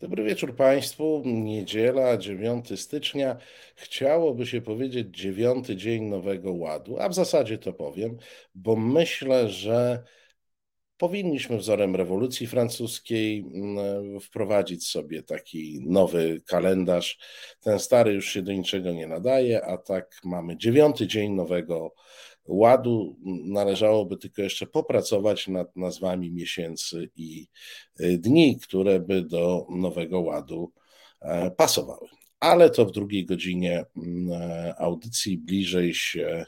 Dobry wieczór Państwu. Niedziela, 9 stycznia. Chciałoby się powiedzieć dziewiąty dzień Nowego Ładu, a w zasadzie to powiem, bo myślę, że powinniśmy wzorem rewolucji francuskiej mm, wprowadzić sobie taki nowy kalendarz. Ten stary już się do niczego nie nadaje, a tak mamy dziewiąty dzień Nowego Ładu. Należałoby tylko jeszcze popracować nad nazwami miesięcy i y, dni, które by do Nowego Ładu e, pasowały. Ale to w drugiej godzinie mm, e, audycji bliżej się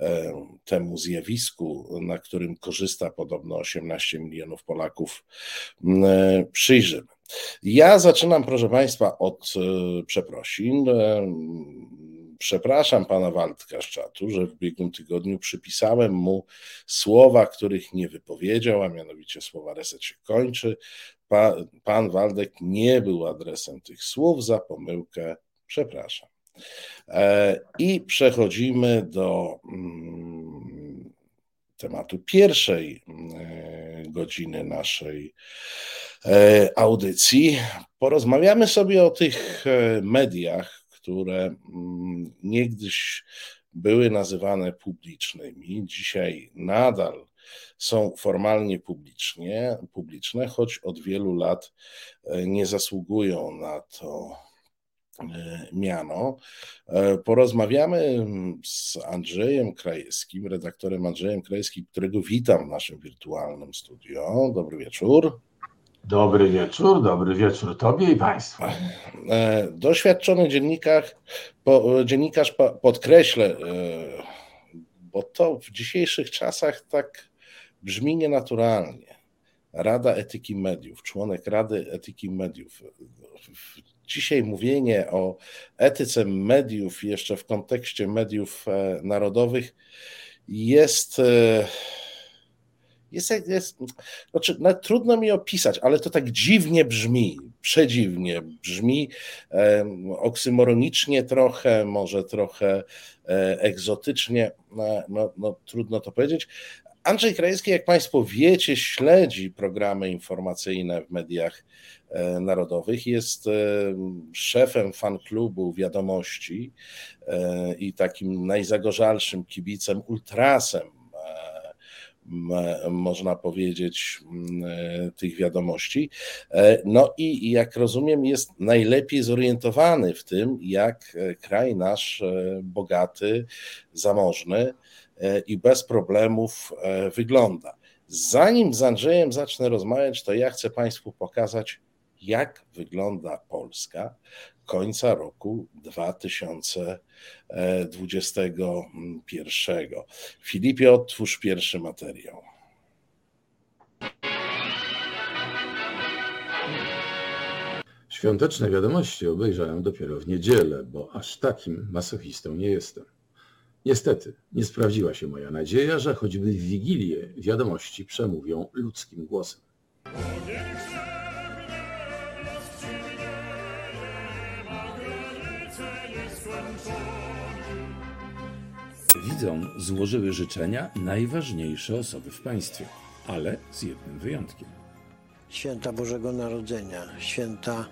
e, temu zjawisku, na którym korzysta podobno 18 milionów Polaków, mm, przyjrzymy. Ja zaczynam, proszę Państwa, od przeprosin przepraszam pana Waldka z czatu, że w ubiegłym tygodniu przypisałem mu słowa, których nie wypowiedział, a mianowicie słowa reset się kończy. Pa, pan Waldek nie był adresem tych słów, za pomyłkę przepraszam. E, I przechodzimy do mm, tematu pierwszej e, godziny naszej e, audycji. Porozmawiamy sobie o tych mediach, które mm, niegdyś były nazywane publicznymi, dzisiaj nadal są formalnie publicznie, publiczne, choć od wielu lat e, nie zasługują na to e, miano. E, porozmawiamy z Andrzejem Krajewskim, redaktorem Andrzejem Krajewskim, którego witam w naszym wirtualnym studio. Dobry wieczór. Dobry wieczór, dobry wieczór Tobie i Państwu. E, doświadczony dziennikarz, po, dziennikarz podkreślę, e, bo to w dzisiejszych czasach tak brzmi nienaturalnie. Rada Etyki Mediów, członek Rady Etyki Mediów. Dzisiaj mówienie o etyce mediów, jeszcze w kontekście mediów e, narodowych, jest jest, jest znaczy, no, trudno mi opisać, ale to tak dziwnie brzmi, przedziwnie brzmi, e, oksymoronicznie trochę, może trochę e, egzotycznie, no, no, no, trudno to powiedzieć. Andrzej Krajewski, jak Państwo wiecie, śledzi programy informacyjne w mediach e, narodowych, jest e, szefem fan-klubu Wiadomości e, i takim najzagorzalszym kibicem, ultrasem można powiedzieć, e, tych wiadomości. E, no i jak rozumiem, jest najlepiej zorientowany w tym, jak e, kraj nasz bogaty, zamożny i bez problemów wygląda. Zanim z Andrzejem zacznę rozmawiać, to ja chcę Państwu pokazać, jak wygląda Polska końca roku 2021. Filipie, otwórz pierwszy materiał. Świąteczne wiadomości obejrzałem dopiero w niedzielę, bo aż takim masochistą nie jestem. Niestety, nie sprawdziła się moja nadzieja, że choćby w Wigilię wiadomości przemówią ludzkim głosem. Widzom złożyły życzenia najważniejsze osoby w państwie, ale z jednym wyjątkiem. Święta Bożego Narodzenia, święta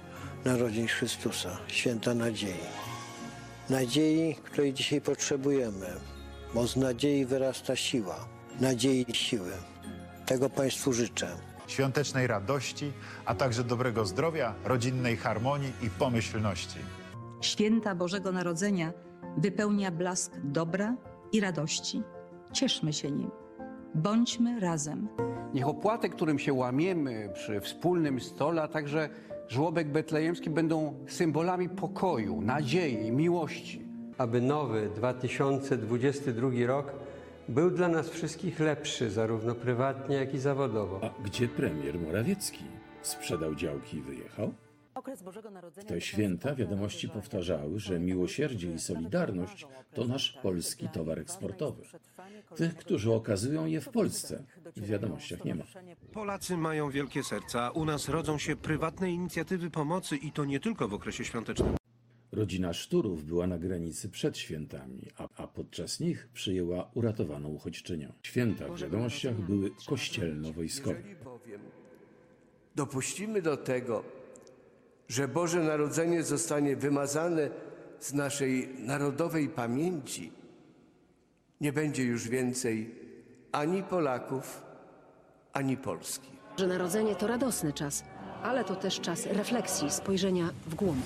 Narodzin Chrystusa, święta nadziei. Nadziei, której dzisiaj potrzebujemy, bo z nadziei wyrasta siła, nadziei i siły. Tego Państwu życzę. Świątecznej radości, a także dobrego zdrowia, rodzinnej harmonii i pomyślności. Święta Bożego Narodzenia wypełnia blask dobra i radości. Cieszmy się nim. Bądźmy razem. Niech opłatek, którym się łamiemy przy wspólnym stole, a także żłobek betlejemski będą symbolami pokoju, nadziei i miłości. Aby nowy 2022 rok był dla nas wszystkich lepszy, zarówno prywatnie, jak i zawodowo. A gdzie premier Morawiecki? Sprzedał działki i wyjechał? W te święta wiadomości powtarzały, że miłosierdzie i solidarność to nasz polski towar eksportowy. Tych, którzy okazują je w Polsce, w wiadomościach nie ma. Polacy mają wielkie serca. U nas rodzą się prywatne inicjatywy pomocy i to nie tylko w okresie świątecznym. Rodzina Szturów była na granicy przed świętami, a, a podczas nich przyjęła uratowaną uchodźczynię. Święta w wiadomościach były kościelno-wojskowe. dopuścimy do tego, że Boże Narodzenie zostanie wymazane z naszej narodowej pamięci, nie będzie już więcej ani Polaków, ani Polski. Że Narodzenie to radosny czas, ale to też czas refleksji, spojrzenia w głąb.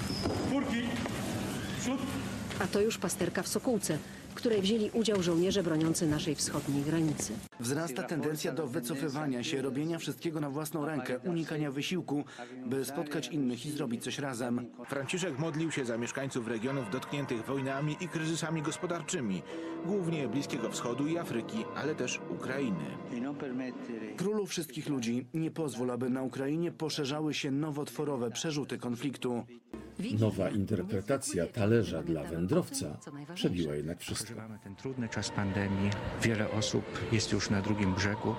A to już pasterka w Sokółce, w której wzięli udział żołnierze broniący naszej wschodniej granicy. Wzrasta tendencja do wycofywania się, robienia wszystkiego na własną rękę, unikania wysiłku, by spotkać innych i zrobić coś razem. Franciszek modlił się za mieszkańców regionów dotkniętych wojnami i kryzysami gospodarczymi, głównie Bliskiego Wschodu i Afryki, ale też Ukrainy. Królu wszystkich ludzi, nie pozwól, aby na Ukrainie poszerzały się nowotworowe przerzuty konfliktu. Nowa interpretacja talerza dla wędrowca przebiła jednak wszystko. Przeżywamy ten trudny czas pandemii. Wiele osób jest już na drugim brzegu.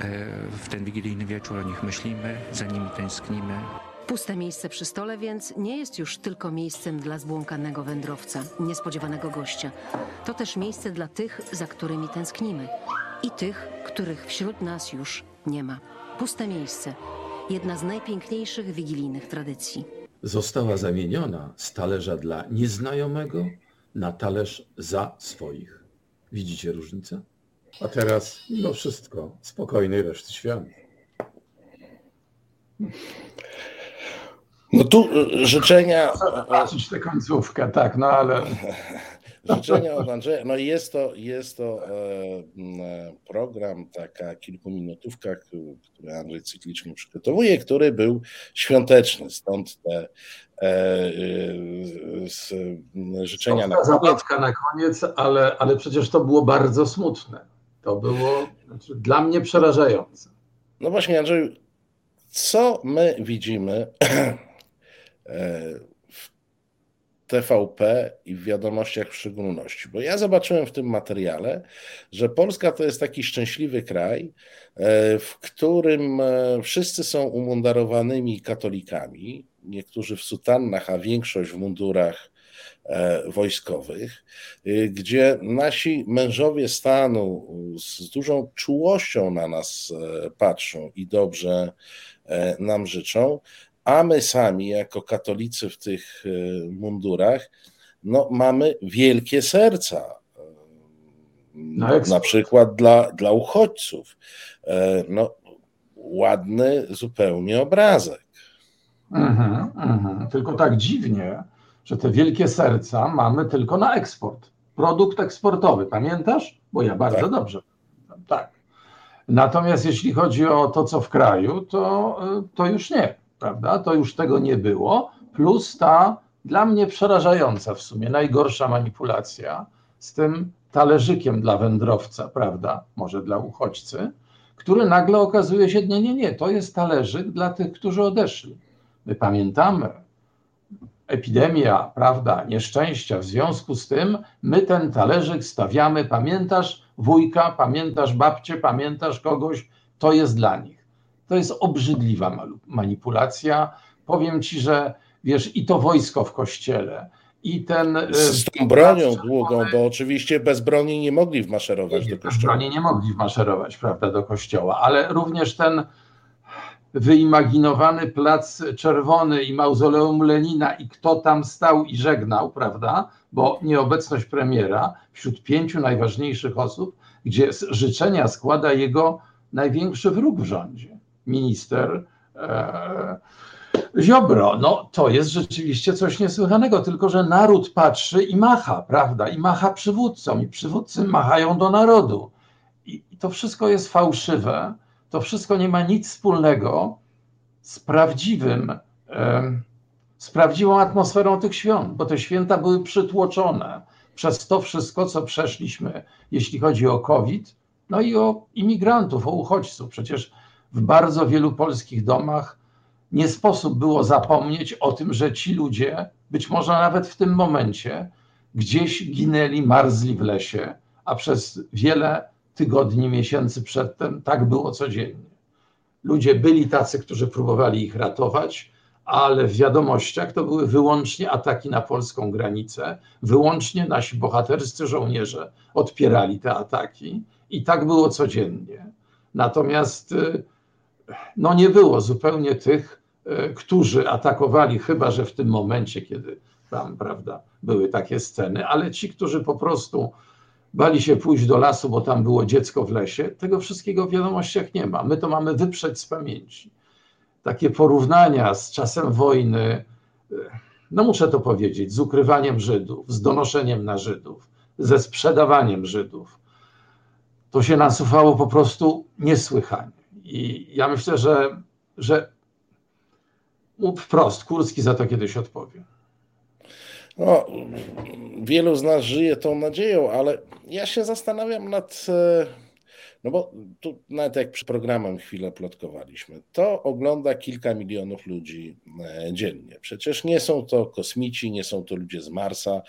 E, W ten wigilijny wieczór o nich myślimy, za nimi tęsknimy. Puste miejsce przy stole więc nie jest już tylko miejscem dla zbłąkanego wędrowca, niespodziewanego gościa. To też miejsce dla tych, za którymi tęsknimy i tych, których wśród nas już nie ma. Puste miejsce. Jedna z najpiękniejszych wigilijnych tradycji. Została zamieniona z talerza dla nieznajomego na talerz za swoich. Widzicie różnicę? A teraz, mimo wszystko, spokojnej reszty świata. No tu y, życzenia. Zobaczyć tę końcówkę, tak, no ale. Życzenia od Andrzeja. No jest to, jest to e, e, program, taka kilkuminutówka, który Andrzej cyklicznie przygotowuje, który był świąteczny. Stąd te e, e, życzenia na Ta koniec. zabawka na koniec, ale, ale przecież to było bardzo smutne. To było znaczy, dla mnie przerażające. No właśnie, Andrzeju, co my widzimy e, w TVP i w wiadomościach w szczególności? Bo ja zobaczyłem w tym materiale, że Polska to jest taki szczęśliwy kraj, e, w którym e, wszyscy są umundarowanymi katolikami, niektórzy w sutannach, a większość w mundurach wojskowych, y, gdzie nasi mężowie stanu z dużą czułością na nas e, patrzą i dobrze e, nam życzą, a my sami, jako katolicy w tych e, mundurach, no, mamy wielkie serca. e, Na przykład dla, dla uchodźców. E, No, ładny zupełnie obrazek. Mhm, mhm. Tylko tak dziwnie, że te wielkie serca mamy tylko na eksport. Produkt eksportowy, pamiętasz? Bo ja bardzo Tak. dobrze pamiętam. Tak. Natomiast jeśli chodzi o to, co w kraju, to, y, to już nie, prawda? To już tego nie było. Plus ta dla mnie przerażająca w sumie najgorsza manipulacja z tym talerzykiem dla wędrowca, prawda? Może dla uchodźcy, który nagle okazuje się, nie, nie, nie, to jest talerzyk dla tych, którzy odeszli. My pamiętamy, epidemia, prawda, nieszczęścia, w związku z tym my ten talerzyk stawiamy, pamiętasz wujka, pamiętasz babcię, pamiętasz kogoś, to jest dla nich. To jest obrzydliwa manipulacja. Powiem ci, że wiesz, i to wojsko w kościele, i ten... y, Z tą bronią długą, bo oczywiście bez broni nie mogli wmaszerować do Bez kościoła. broni nie mogli wmaszerować, prawda, do kościoła, ale również ten wyimaginowany plac czerwony i mauzoleum Lenina i kto tam stał i żegnał, prawda, bo nieobecność premiera wśród pięciu najważniejszych osób, gdzie życzenia składa jego największy wróg w rządzie, minister e, Ziobro. No to jest rzeczywiście coś niesłychanego, tylko że naród patrzy i macha, prawda, i macha przywódcom i przywódcy machają do narodu. I to wszystko jest fałszywe, to wszystko nie ma nic wspólnego z prawdziwym, z prawdziwą atmosferą tych świąt, bo te święta były przytłoczone przez to wszystko, co przeszliśmy, jeśli chodzi o COVID, no i o imigrantów, o uchodźców. Przecież w bardzo wielu polskich domach nie sposób było zapomnieć o tym, że ci ludzie, być może nawet w tym momencie, gdzieś ginęli, marzli w lesie, a przez wiele tygodni, miesięcy przedtem tak było codziennie. Ludzie byli tacy, którzy próbowali ich ratować, ale w wiadomościach to były wyłącznie ataki na polską granicę, wyłącznie nasi bohaterscy żołnierze odpierali te ataki i tak było codziennie. Natomiast y, no nie było zupełnie tych którzy atakowali, chyba że w tym momencie, kiedy tam, prawda, były takie sceny, ale ci, którzy po prostu bali się pójść do lasu, bo tam było dziecko w lesie, tego wszystkiego w wiadomościach nie ma. My to mamy wyprzeć z pamięci. Takie porównania z czasem wojny, no muszę to powiedzieć, z ukrywaniem Żydów, z donoszeniem na Żydów, ze sprzedawaniem Żydów, to się nasuwało po prostu niesłychanie. I ja myślę, że, że wprost, Kurski za to kiedyś odpowie. No, wielu z nas żyje tą nadzieją, ale ja się zastanawiam nad. E, no bo tu nawet jak przy programem chwilę plotkowaliśmy, to ogląda kilka milionów ludzi e, dziennie. Przecież nie są to kosmici, nie są to ludzie z Marsa,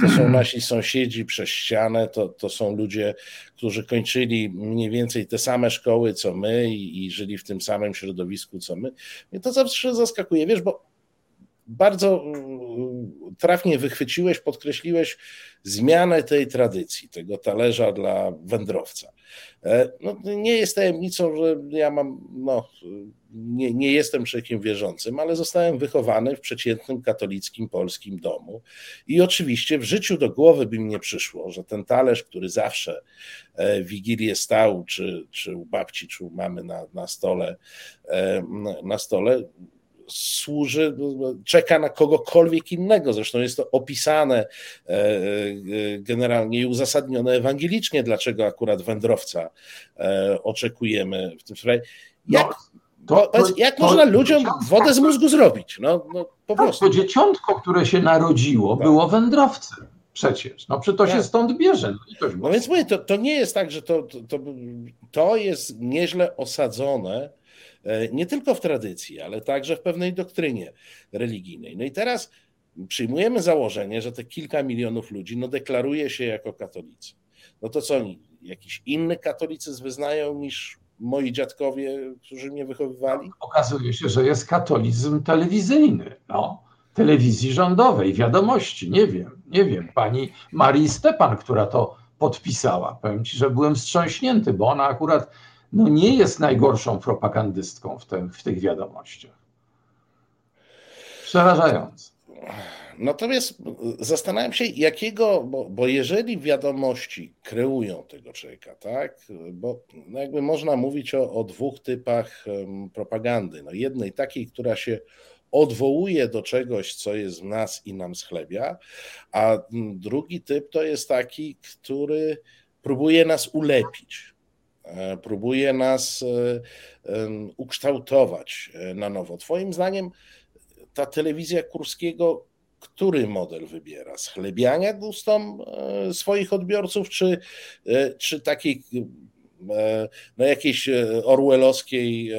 to są nasi sąsiedzi przez ścianę, to, to są ludzie, którzy kończyli mniej więcej te same szkoły co my i, i żyli w tym samym środowisku co my. Mnie to zawsze zaskakuje, wiesz, bo bardzo mm, trafnie wychwyciłeś, podkreśliłeś zmianę tej tradycji, tego talerza dla wędrowca. E, no, nie jest tajemnicą, że ja mam, no, nie, nie jestem człowiekiem wierzącym, ale zostałem wychowany w przeciętnym katolickim polskim domu i oczywiście w życiu do głowy by mi nie przyszło, że ten talerz, który zawsze e, w Wigilię stał, czy, czy u babci, czy u mamy na, na stole, e, na stole, służy, czeka na kogokolwiek innego. Zresztą jest to opisane e, e, generalnie i uzasadnione ewangelicznie, dlaczego akurat wędrowca e, oczekujemy w tym sprawie. Jak, no, to, to, jak to, można ludziom wodę z mózgu zrobić? No, no po tak, prostu. To dzieciątko, które się narodziło, tak. było wędrowcem. Przecież, no przy to tak. się stąd bierze. No, no więc mówię, to, to nie jest tak, że to, to, to jest nieźle osadzone nie tylko w tradycji, ale także w pewnej doktrynie religijnej. No i teraz przyjmujemy założenie, że te kilka milionów ludzi no, deklaruje się jako katolicy. No to co oni, jakiś inny katolicyzm wyznają niż moi dziadkowie, którzy mnie wychowywali? Okazuje się, że jest katolicyzm telewizyjny. No telewizji rządowej, wiadomości, nie wiem, nie wiem, pani Marii Stepan, która to podpisała. Powiem ci, że byłem wstrząśnięty, bo ona akurat no nie jest najgorszą propagandystką w, tym, w tych wiadomościach. Przerażające. Natomiast zastanawiam się, jakiego, bo, bo, jeżeli wiadomości kreują tego człowieka, tak, bo no jakby można mówić o, o dwóch typach propagandy. No jednej takiej, która się odwołuje do czegoś, co jest w nas i nam schlebia, a drugi typ to jest taki, który próbuje nas ulepić. E, próbuje nas e, ukształtować e, na nowo. Twoim zdaniem ta telewizja Kurskiego który model wybiera? Schlebiania gustom swoich odbiorców, czy, czy takiej no jakiejś orwellowskiej,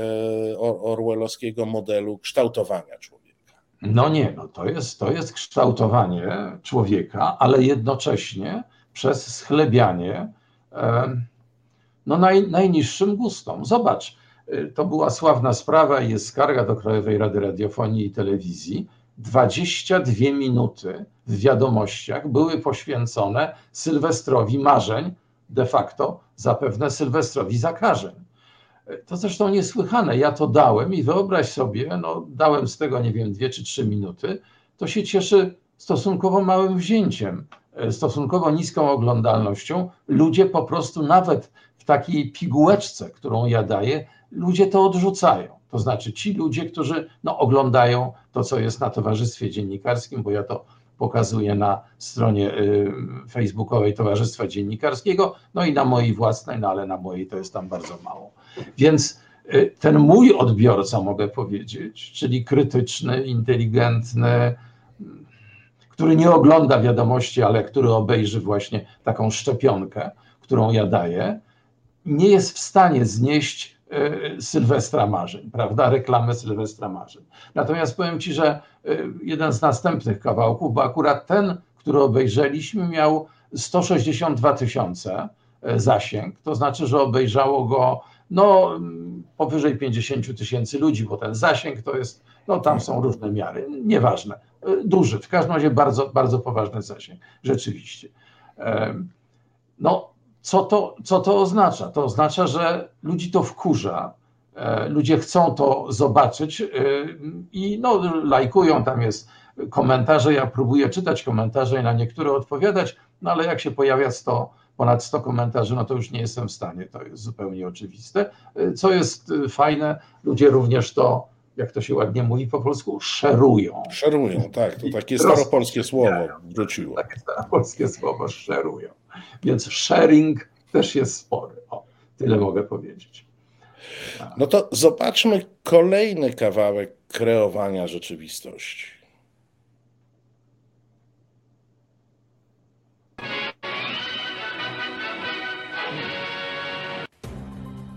orwellowskiego modelu kształtowania człowieka? No nie, no to jest, to jest kształtowanie człowieka, ale jednocześnie przez schlebianie no naj, najniższym gustom. Zobacz, y, to była sławna sprawa i jest skarga do Krajowej Rady Radiofonii i Telewizji. 22 minuty w wiadomościach były poświęcone Sylwestrowi marzeń, de facto zapewne Sylwestrowi zakażeń. Y, to zresztą niesłychane. Ja to dałem i wyobraź sobie, no dałem z tego, nie wiem, dwie czy trzy minuty, to się cieszy stosunkowo małym wzięciem, y, stosunkowo niską oglądalnością. Ludzie po prostu nawet w takiej pigułeczce, którą ja daję, ludzie to odrzucają. To znaczy ci ludzie, którzy no, oglądają to, co jest na Towarzystwie Dziennikarskim, bo ja to pokazuję na stronie y, facebookowej Towarzystwa Dziennikarskiego, no i na mojej własnej, no ale na mojej to jest tam bardzo mało. Więc y, ten mój odbiorca, mogę powiedzieć, czyli krytyczny, inteligentny, który nie ogląda wiadomości, ale który obejrzy właśnie taką szczepionkę, którą ja daję, nie jest w stanie znieść e, Sylwestra Marzeń, prawda? Reklamę Sylwestra Marzeń. Natomiast powiem Ci, że e, jeden z następnych kawałków, bo akurat ten, który obejrzeliśmy, miał 162 tysiące e, zasięg, to znaczy, że obejrzało go no, powyżej 50 tysięcy ludzi, bo ten zasięg to jest, no tam są różne miary, nieważne, duży, w każdym razie bardzo, bardzo poważny zasięg, rzeczywiście. No, co to, co to oznacza? To oznacza, że ludzi to wkurza, ludzie chcą to zobaczyć i no, lajkują, tam jest komentarze, ja próbuję czytać komentarze i na niektóre odpowiadać, no ale jak się pojawia 100, ponad 100 komentarzy, no to już nie jestem w stanie, to jest zupełnie oczywiste. Co jest fajne, ludzie również to jak to się ładnie mówi po polsku, szerują. Szerują, tak, to takie staropolskie słowo wróciło. Takie staropolskie słowo, szerują. Więc sharing też jest spory. O, tyle mogę powiedzieć. No to zobaczmy kolejny kawałek kreowania rzeczywistości.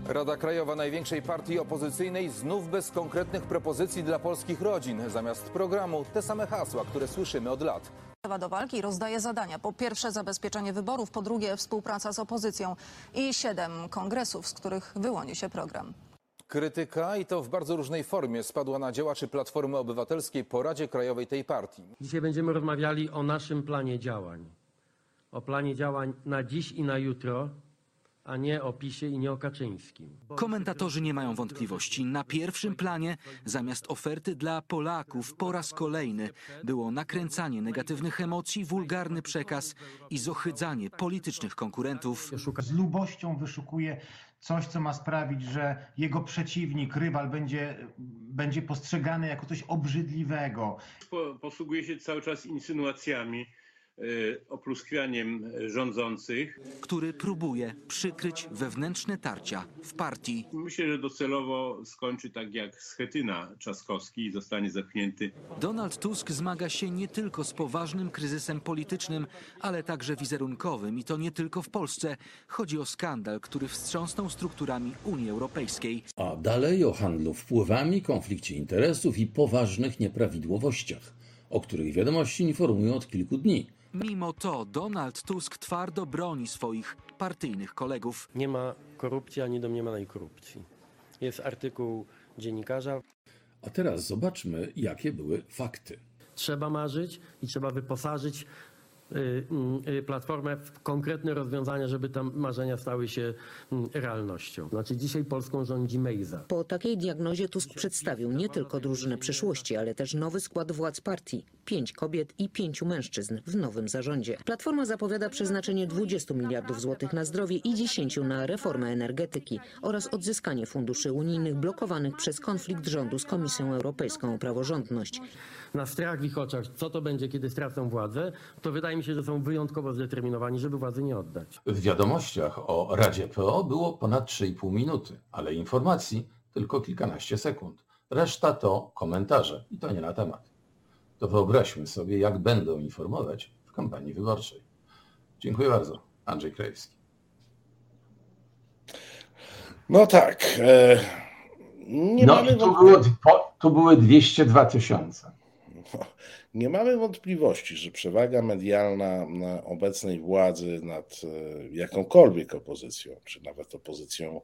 Rada Krajowa największej partii opozycyjnej znów bez konkretnych propozycji dla polskich rodzin. Zamiast programu te same hasła, które słyszymy od lat. Do walki rozdaje zadania. Po pierwsze zabezpieczenie wyborów, po drugie współpraca z opozycją i siedem kongresów, z których wyłoni się program. Krytyka i to w bardzo różnej formie spadła na działaczy Platformy Obywatelskiej po Radzie Krajowej tej partii. Dzisiaj będziemy rozmawiali o naszym planie działań. O planie działań na dziś i na jutro a nie o PiSie i nie o Kaczyńskim. Komentatorzy nie mają wątpliwości. Na pierwszym planie, zamiast oferty dla Polaków, po raz kolejny było nakręcanie negatywnych emocji, wulgarny przekaz i zohydzanie politycznych konkurentów. Z lubością wyszukuje coś, co ma sprawić, że jego przeciwnik, rywal będzie, będzie postrzegany jako coś obrzydliwego. Posługuje się cały czas insynuacjami Y, opluskwianiem rządzących. Który próbuje przykryć wewnętrzne tarcia w partii. Myślę, że docelowo skończy tak jak Schetyna Trzaskowski i zostanie zepchnięty. Donald Tusk zmaga się nie tylko z poważnym kryzysem politycznym, ale także wizerunkowym i to nie tylko w Polsce. Chodzi o skandal, który wstrząsnął strukturami Unii Europejskiej. A dalej o handlu wpływami, konflikcie interesów i poważnych nieprawidłowościach, o których wiadomości informują od kilku dni. Mimo to Donald Tusk twardo broni swoich partyjnych kolegów. Nie ma korupcji ani domniemanej korupcji. Jest artykuł dziennikarza. A teraz zobaczmy, jakie były fakty. Trzeba marzyć i trzeba wyposażyć platformę w konkretne rozwiązania, żeby te marzenia stały się mm, realnością. Znaczy dzisiaj Polską rządzi Mejza. Po takiej diagnozie Tusk przedstawił nie tylko drużynę przyszłości, ale też nowy skład władz partii. Pięć kobiet i pięciu mężczyzn w nowym zarządzie. Platforma zapowiada przeznaczenie 20 miliardów złotych na zdrowie i 10 na reformę energetyki oraz odzyskanie funduszy unijnych blokowanych przez konflikt rządu z Komisją Europejską o praworządność na strach w ich oczach, co to będzie, kiedy stracą władzę, to wydaje mi się, że są wyjątkowo zdeterminowani, żeby władzy nie oddać. W wiadomościach o Radzie PO było ponad 3,5 minuty, ale informacji tylko kilkanaście sekund. Reszta to komentarze i to nie na temat. To wyobraźmy sobie, jak będą informować w kampanii wyborczej. Dziękuję bardzo. Andrzej Krajewski. No tak. E, nie no mamy tu, było, tu były 202 tysiące. Nie mamy wątpliwości, że przewaga medialna obecnej władzy nad e, jakąkolwiek opozycją, czy nawet opozycją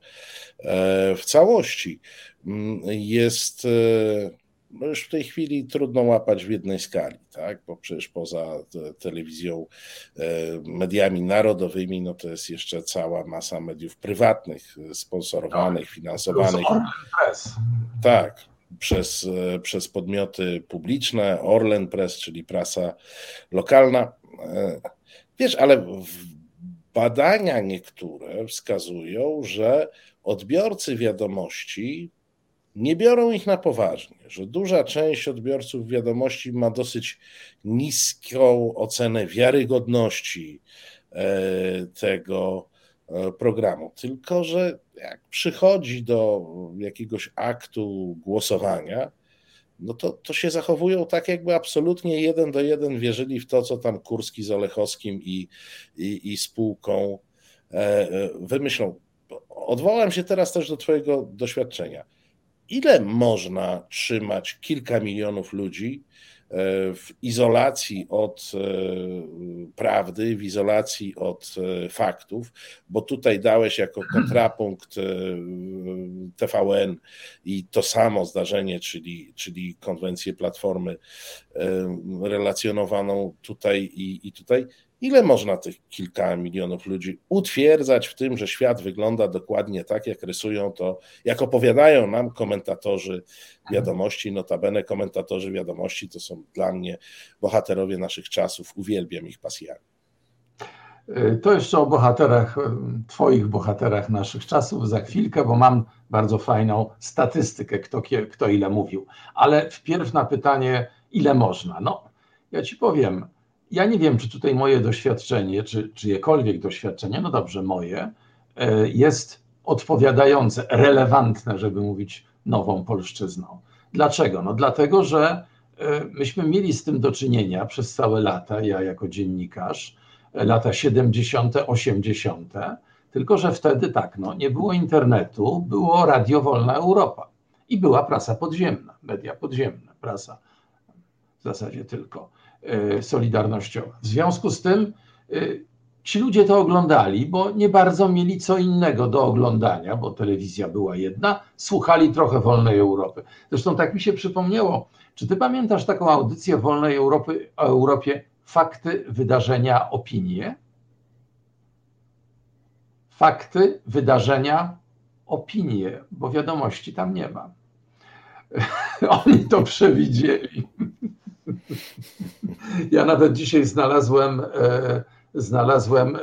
e, w całości, mm, jest e, no już w tej chwili trudno łapać w jednej skali, tak? bo przecież poza telewizją, mediami narodowymi, no to jest jeszcze cała masa mediów prywatnych, sponsorowanych, finansowanych. Tak, przez, przez podmioty publiczne, Orlen Press, czyli prasa lokalna. E, wiesz, ale badania niektóre wskazują, że odbiorcy wiadomości nie biorą ich na poważnie, że duża część odbiorców wiadomości ma dosyć niską ocenę wiarygodności e, tego programu. Tylko, że jak przychodzi do jakiegoś aktu głosowania, no to, to się zachowują tak, jakby absolutnie jeden do jeden wierzyli w to, co tam Kurski z Olechowskim i, i, i spółką e, e, wymyślą. Odwołam się teraz też do Twojego doświadczenia. Ile można trzymać kilka milionów ludzi E, w izolacji od e, prawdy, w izolacji od e, faktów, bo tutaj dałeś jako kontrapunkt TVN i to samo zdarzenie, czyli, czyli konwencję Platformy relacjonowaną tutaj i, i tutaj. Ile można tych kilka milionów ludzi utwierdzać w tym, że świat wygląda dokładnie tak, jak rysują to, jak opowiadają nam komentatorzy wiadomości, notabene komentatorzy wiadomości to są dla mnie bohaterowie naszych czasów, uwielbiam ich pasjami. Y, to jeszcze o bohaterach, y, Twoich bohaterach naszych czasów za chwilkę, bo mam bardzo fajną statystykę, kto, kto ile mówił. Ale wpierw na pytanie, ile można. No, ja Ci powiem, ja nie wiem, czy tutaj moje doświadczenie, czy czyjekolwiek doświadczenie, no dobrze, moje, y, jest odpowiadające, relevantne, żeby mówić nową polszczyzną. Dlaczego? No dlatego, że myśmy mieli z tym do czynienia przez całe lata, ja jako dziennikarz, lata 70., 80., tylko że wtedy tak, no, nie było internetu, było Radio Wolna Europa i była prasa podziemna, media podziemne, prasa w zasadzie tylko solidarnościowa. W związku z tym y, ci ludzie to oglądali, bo nie bardzo mieli co innego do oglądania, bo telewizja była jedna, słuchali trochę Wolnej Europy. Zresztą tak mi się przypomniało, czy ty pamiętasz taką audycję Wolnej Europy, o Europie fakty, wydarzenia, opinie. Fakty, wydarzenia, opinie, bo wiadomości tam nie ma. Oni to przewidzieli. Ja nawet dzisiaj znalazłem, e, znalazłem e,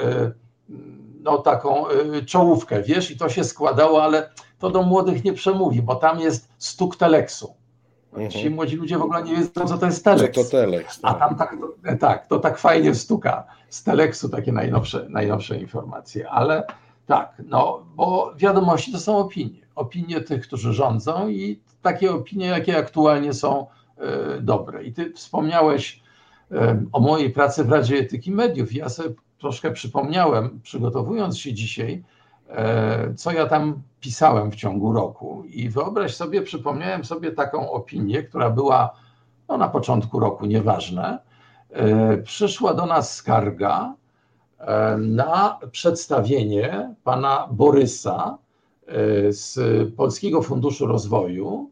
no, taką e, czołówkę, wiesz, i to się składało, ale to do młodych nie przemówi, bo tam jest stuk teleksu. Mhm. Ci młodzi ludzie w ogóle nie wiedzą, co to jest Telex. Co to Telex. Tak. A tam tak, tak, to tak fajnie stuka z Telexu takie najnowsze, najnowsze informacje, ale tak, no bo wiadomości to są opinie. Opinie tych, którzy rządzą i takie opinie, jakie aktualnie są dobre. I ty wspomniałeś y, o mojej pracy w Radzie Etyki Mediów. Ja sobie troszkę przypomniałem, przygotowując się dzisiaj, E, co ja tam pisałem w ciągu roku. I wyobraź sobie, przypomniałem sobie taką opinię, która była no, na początku roku, nieważne. E, przyszła do nas skarga e, na przedstawienie pana Borysa z Polskiego Funduszu Rozwoju,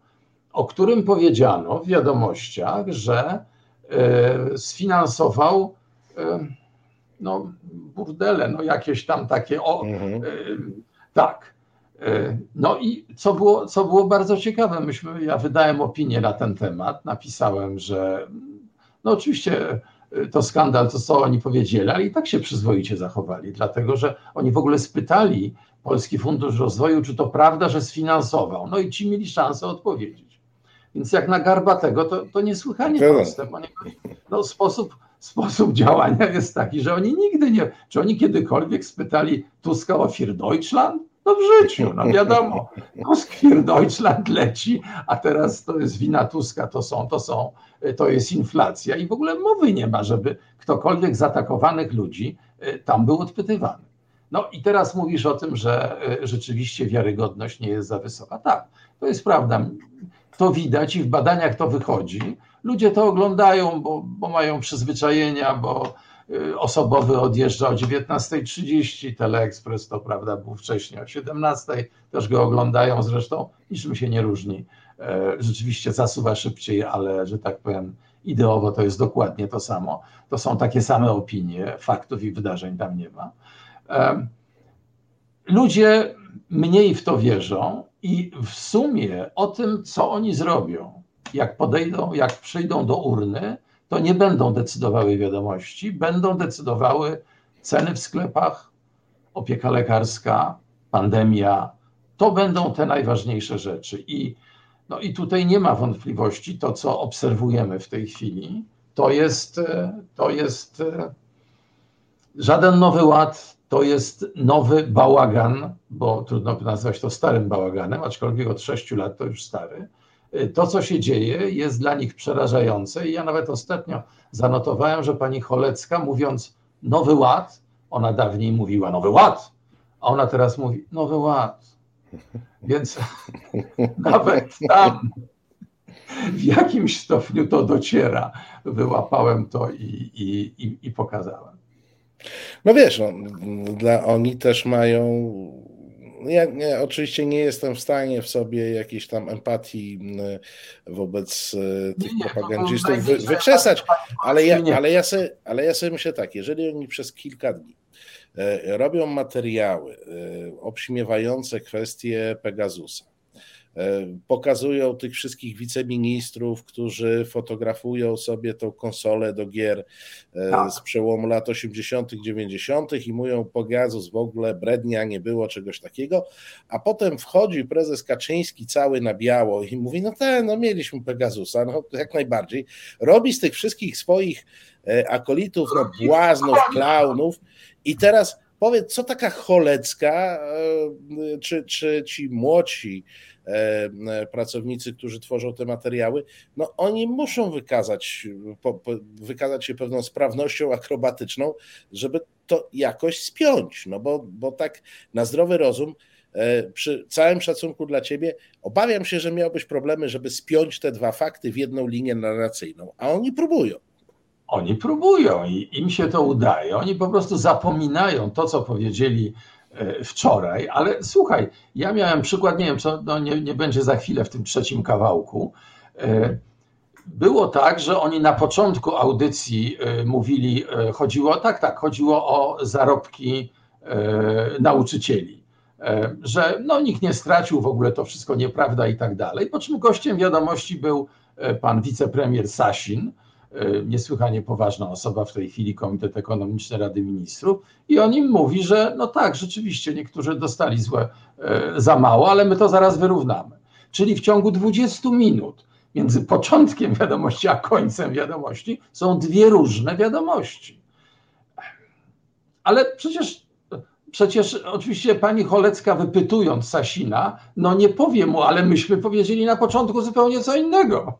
o którym powiedziano w wiadomościach, że sfinansował no, burdele, no jakieś tam takie, o, mhm. E, tak. E, no i co było, co było bardzo ciekawe, myśmy, ja wydałem opinię na ten temat, napisałem, że no oczywiście e, to skandal, to co oni powiedzieli, ale i tak się przyzwoicie zachowali, dlatego że oni w ogóle spytali Polski Fundusz Rozwoju, czy to prawda, że sfinansował. No i ci mieli szansę odpowiedzieć. Więc jak na Garbatego, to, to niesłychanie proste, no, sposób sposób działania jest taki, że oni nigdy nie, czy oni kiedykolwiek spytali Tuska o Fir Deutschland? No w życiu, no wiadomo, Tusk Fir Deutschland leci, a teraz to jest wina Tuska, to są, to są, to jest inflacja i w ogóle mowy nie ma, żeby ktokolwiek z atakowanych ludzi y, tam był odpytywany. No i teraz mówisz o tym, że y, rzeczywiście wiarygodność nie jest za wysoka. Tak, to jest prawda. To widać i w badaniach to wychodzi Ludzie to oglądają, bo, bo mają przyzwyczajenia, bo y, osobowy odjeżdża o 19.30, Teleekspres to prawda był wcześniej o 17.00, też go oglądają zresztą, niczym się nie różni. E, rzeczywiście zasuwa szybciej, ale że tak powiem, ideowo to jest dokładnie to samo. To są takie same opinie, faktów i wydarzeń tam nie ma. E, ludzie mniej w to wierzą i w sumie o tym, co oni zrobią, jak podejdą, jak przyjdą do urny, to nie będą decydowały wiadomości, będą decydowały ceny w sklepach, opieka lekarska, pandemia. To będą te najważniejsze rzeczy. I, no i tutaj nie ma wątpliwości, to co obserwujemy w tej chwili, to jest, to jest żaden nowy ład, to jest nowy bałagan, bo trudno nazwać to starym bałaganem, aczkolwiek od sześciu lat to już stary to, co się dzieje, jest dla nich przerażające. I ja nawet ostatnio zanotowałem, że pani Cholecka, mówiąc Nowy Ład, ona dawniej mówiła Nowy Ład, a ona teraz mówi Nowy Ład. Więc nawet tam w jakimś stopniu to dociera. Wyłapałem to i, i, i, i pokazałem. No wiesz, no, dla, oni też mają ja nie, oczywiście nie jestem w stanie w sobie jakiejś tam empatii wobec e, tych Nie, to propagandzistów było wy, najwyższe wyczesać, ale ja, ale, ja sobie, ale ja sobie myślę tak, jeżeli oni przez kilka dni e, robią materiały e, obśmiewające kwestie Pegasusa, e, pokazują tych wszystkich wiceministrów, którzy fotografują sobie tą konsolę do gier e, Tak. z przełomu lat 80., 90. i mówią Pegasus w ogóle brednia, nie było czegoś takiego, a potem wchodzi prezes Kaczyński cały na biało i mówi, no tak, no mieliśmy Pegasusa, no jak najbardziej. Robi z tych wszystkich swoich e, akolitów, no błaznów, klaunów i teraz powiedz, co taka Cholecka, e, czy, czy ci młodzi e, e, pracownicy, którzy tworzą te materiały, no oni muszą wykazać, po, po, wykazać się pewną sprawnością akrobatyczną, żeby to jakoś spiąć, no bo, bo tak na zdrowy rozum, e, przy całym szacunku dla ciebie, obawiam się, że miałbyś problemy, żeby spiąć te dwa fakty w jedną linię narracyjną, a oni próbują. Oni próbują i im się to udaje. Oni po prostu zapominają to, co powiedzieli e, wczoraj, ale słuchaj, ja miałem przykład, nie wiem, co no nie, nie będzie za chwilę w tym trzecim kawałku. E, Było tak, że oni na początku audycji e, mówili, e, chodziło, tak, tak, chodziło o zarobki e, nauczycieli, E, że no, nikt nie stracił, w ogóle to wszystko nieprawda i tak dalej. Po czym gościem wiadomości był e, pan wicepremier Sasin, e, niesłychanie poważna osoba w tej chwili, Komitet Ekonomiczny Rady Ministrów, i on im mówi, że no tak, rzeczywiście niektórzy dostali złe e, za mało, ale my to zaraz wyrównamy. Czyli w ciągu 20 minut między początkiem wiadomości a końcem wiadomości są dwie różne wiadomości. Ale przecież, przecież oczywiście pani Cholecka wypytując Sasina, no nie powie mu, ale myśmy powiedzieli na początku zupełnie co innego.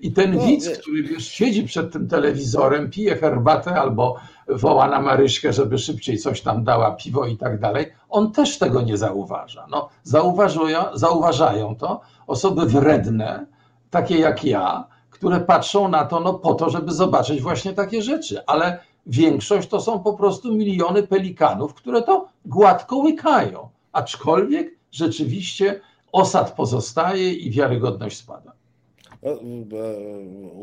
I ten No, widz, który wiesz, siedzi przed tym telewizorem, pije herbatę albo woła na Maryśkę, żeby szybciej coś tam dała, piwo i tak dalej, on też tego nie zauważa. No, zauważują, zauważają to osoby wredne, takie jak ja, które patrzą na to no, po to, żeby zobaczyć właśnie takie rzeczy, ale większość to są po prostu miliony pelikanów, które to gładko łykają, aczkolwiek rzeczywiście osad pozostaje i wiarygodność spada. No,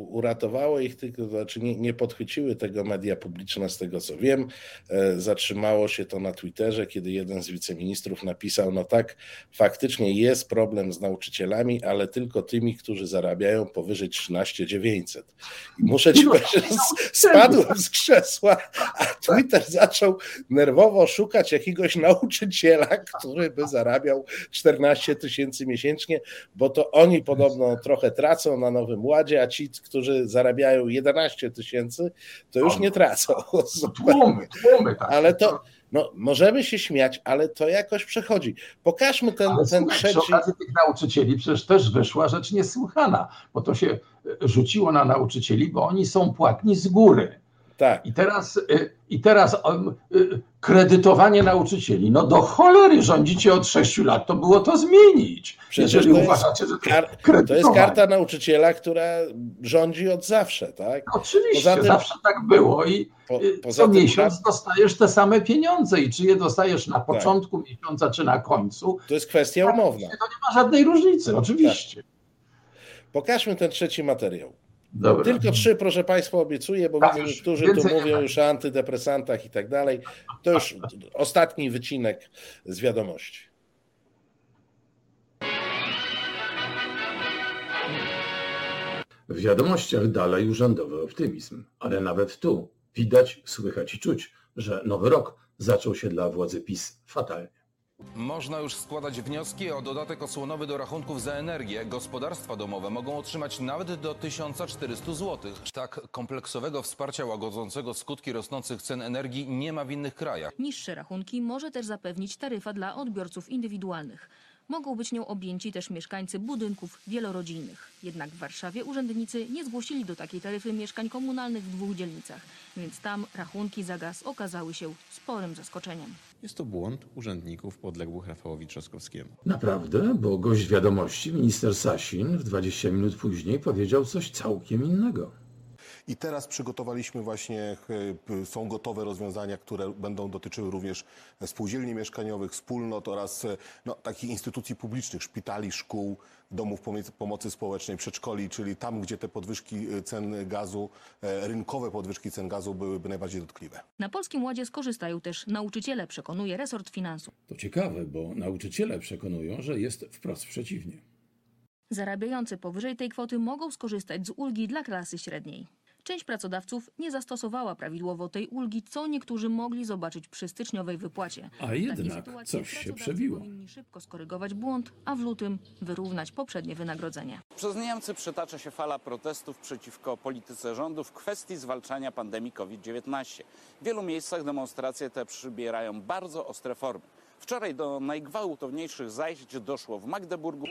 uratowało ich tylko, znaczy nie, nie podchwyciły tego media publiczne, z tego co wiem. E, Zatrzymało się to na Twitterze, kiedy jeden z wiceministrów napisał: No tak, faktycznie jest problem z nauczycielami, ale tylko tymi, którzy zarabiają powyżej 13 900. I muszę ci powiedzieć, że spadłem z krzesła, a Twitter zaczął nerwowo szukać jakiegoś nauczyciela, który by zarabiał 14 tysięcy miesięcznie, bo to oni podobno trochę tracą na Nowym Ładzie, a ci, którzy zarabiają 11 tysięcy, to już nie tracą. Tłumy, tłumy, tak. Ale to, no, możemy się śmiać, ale to jakoś przechodzi. Pokażmy ten, Ale ten słuchaj, przy trzeci. okazji tych nauczycieli przecież też wyszła rzecz niesłychana, bo to się e, rzuciło na nauczycieli, bo oni są płatni z góry. Tak. I teraz, y, i teraz y, kredytowanie nauczycieli. No do cholery rządzicie od 6 lat, to było to zmienić. Przecież jeżeli to uważacie, że to, to jest karta nauczyciela, która rządzi od zawsze, tak? Oczywiście, tym- zawsze tak było i Po- y, poza co tym miesiąc dostajesz te same pieniądze i czy je dostajesz Tak. na początku miesiąca, czy na końcu, To jest kwestia umowna. to nie ma żadnej różnicy, oczywiście. Pokażmy ten trzeci materiał. Dobra. Tylko trzy, proszę Państwa, obiecuję, bo Tak, widzę, niektórzy tu nie mówią już o antydepresantach i tak dalej. To już ostatni wycinek z wiadomości. W wiadomościach dalej urzędowy optymizm, ale nawet tu widać, słychać i czuć, że nowy rok zaczął się dla władzy PiS fatalnie. Można już składać wnioski o dodatek osłonowy do rachunków za energię. Gospodarstwa domowe mogą otrzymać nawet do 1400 zł. Tak kompleksowego wsparcia łagodzącego skutki rosnących cen energii nie ma w innych krajach. Niższe rachunki może też zapewnić taryfa dla odbiorców indywidualnych. Mogą być nią objęci też mieszkańcy budynków wielorodzinnych. Jednak w Warszawie urzędnicy nie zgłosili do takiej taryfy mieszkań komunalnych w dwóch dzielnicach, więc tam rachunki za gaz okazały się sporym zaskoczeniem. Jest to błąd urzędników podległych Rafałowi Trzaskowskiemu. Naprawdę? Bo gość wiadomości, minister Sasin, w 20 minut później powiedział coś całkiem innego. I teraz przygotowaliśmy właśnie, e, są gotowe rozwiązania, które będą dotyczyły również spółdzielni mieszkaniowych, wspólnot oraz e, no, takich instytucji publicznych, szpitali, szkół, domów pomocy społecznej, przedszkoli, czyli tam, gdzie te podwyżki e, cen gazu, rynkowe podwyżki cen gazu byłyby najbardziej dotkliwe. Na Polskim Ładzie skorzystają też nauczyciele, przekonuje resort finansów. To ciekawe, bo nauczyciele przekonują, że jest wprost przeciwnie. Zarabiający powyżej tej kwoty mogą skorzystać z ulgi dla klasy średniej. Część pracodawców nie zastosowała prawidłowo tej ulgi, co niektórzy mogli zobaczyć przy styczniowej wypłacie. A jednak coś się przebiło. Powinni szybko skorygować błąd, a w lutym wyrównać poprzednie wynagrodzenie. Przez Niemcy przytacza się fala protestów przeciwko polityce rządu w kwestii zwalczania pandemii COVID-19. W wielu miejscach demonstracje te przybierają bardzo ostre formy. Wczoraj do najgwałtowniejszych zajść doszło w Magdeburgu.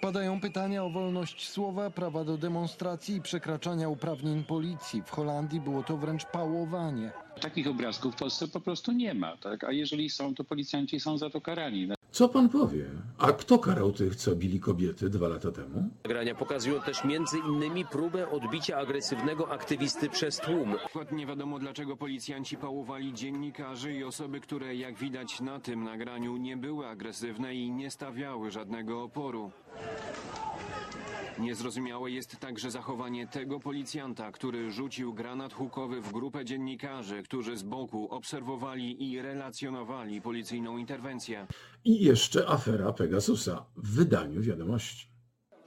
Padają pytania o wolność słowa, prawa do demonstracji i przekraczania uprawnień policji. W Holandii było to wręcz pałowanie. Takich obrazków w Polsce po prostu nie ma, tak? a jeżeli są, to policjanci są za to karani. Co pan powie? A kto karał tych, co bili kobiety dwa lata temu? Nagrania pokazują też między innymi próbę odbicia agresywnego aktywisty przez tłum. Nie wiadomo dlaczego policjanci pałowali dziennikarzy i osoby, które jak widać na tym nagraniu nie były agresywne i nie stawiały żadnego oporu. Niezrozumiałe jest także zachowanie tego policjanta, który rzucił granat hukowy w grupę dziennikarzy, którzy z boku obserwowali i relacjonowali policyjną interwencję. I jeszcze afera Pegasusa w wydaniu wiadomości.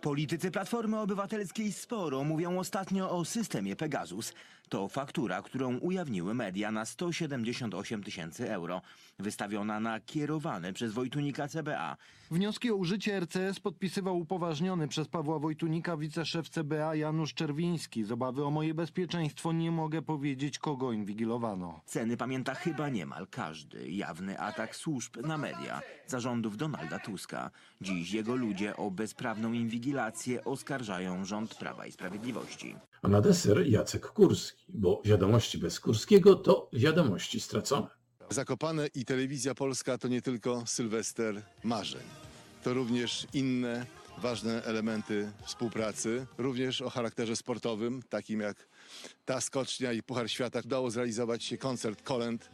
Politycy Platformy Obywatelskiej sporo mówią ostatnio o systemie Pegasus. To faktura, którą ujawniły media na 178 tysięcy euro, wystawiona na kierowany przez Wojtunika CBA. Wnioski o użycie RCS podpisywał upoważniony przez Pawła Wojtunika wiceszef CBA Janusz Czerwiński. Z obawy o moje bezpieczeństwo nie mogę powiedzieć, kogo inwigilowano. Ceny pamięta chyba niemal każdy. Jawny atak służb na media, zarządów Donalda Tuska. Dziś jego ludzie o bezprawną inwigilację oskarżają rząd Prawa i Sprawiedliwości. A na deser Jacek Kurski, bo wiadomości bez Kurskiego to wiadomości stracone. Zakopane i Telewizja Polska to nie tylko Sylwester marzeń. To również inne ważne elementy współpracy, również o charakterze sportowym, takim jak ta skocznia i Puchar Świata. Udało zrealizować się koncert kolęd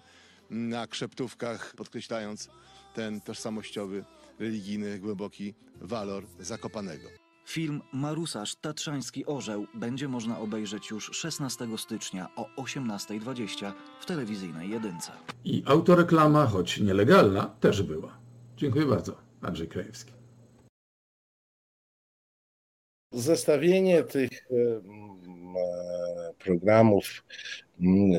na Krzeptówkach, podkreślając ten tożsamościowy, religijny, głęboki walor Zakopanego. Film Marusarz Tatrzański Orzeł będzie można obejrzeć już 16 stycznia o 18.20 w telewizyjnej jedynce. I autoreklama, choć nielegalna, też była. Dziękuję bardzo. Andrzej Krajewski. Zestawienie tych e, programów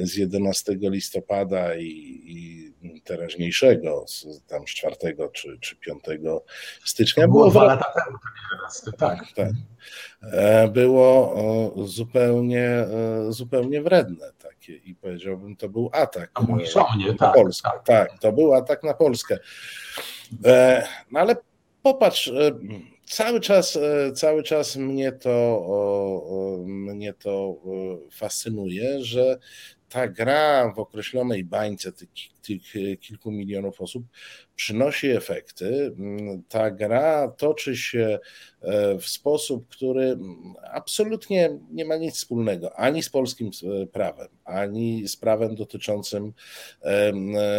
z 11 listopada i, i teraźniejszego, tam z 4 czy, czy 5 stycznia. było dwa lata temu, tak. tak. E, było zupełnie, e, zupełnie wredne takie i powiedziałbym, to był atak nie, na tak, Polskę. Tak. tak, to był atak na Polskę. E, no ale popatrz, cały czas, cały czas mnie to, mnie to fascynuje, że ta gra w określonej bańce tych, tych kilku milionów osób przynosi efekty. Ta gra toczy się w sposób, który absolutnie nie ma nic wspólnego ani z polskim prawem, ani z prawem dotyczącym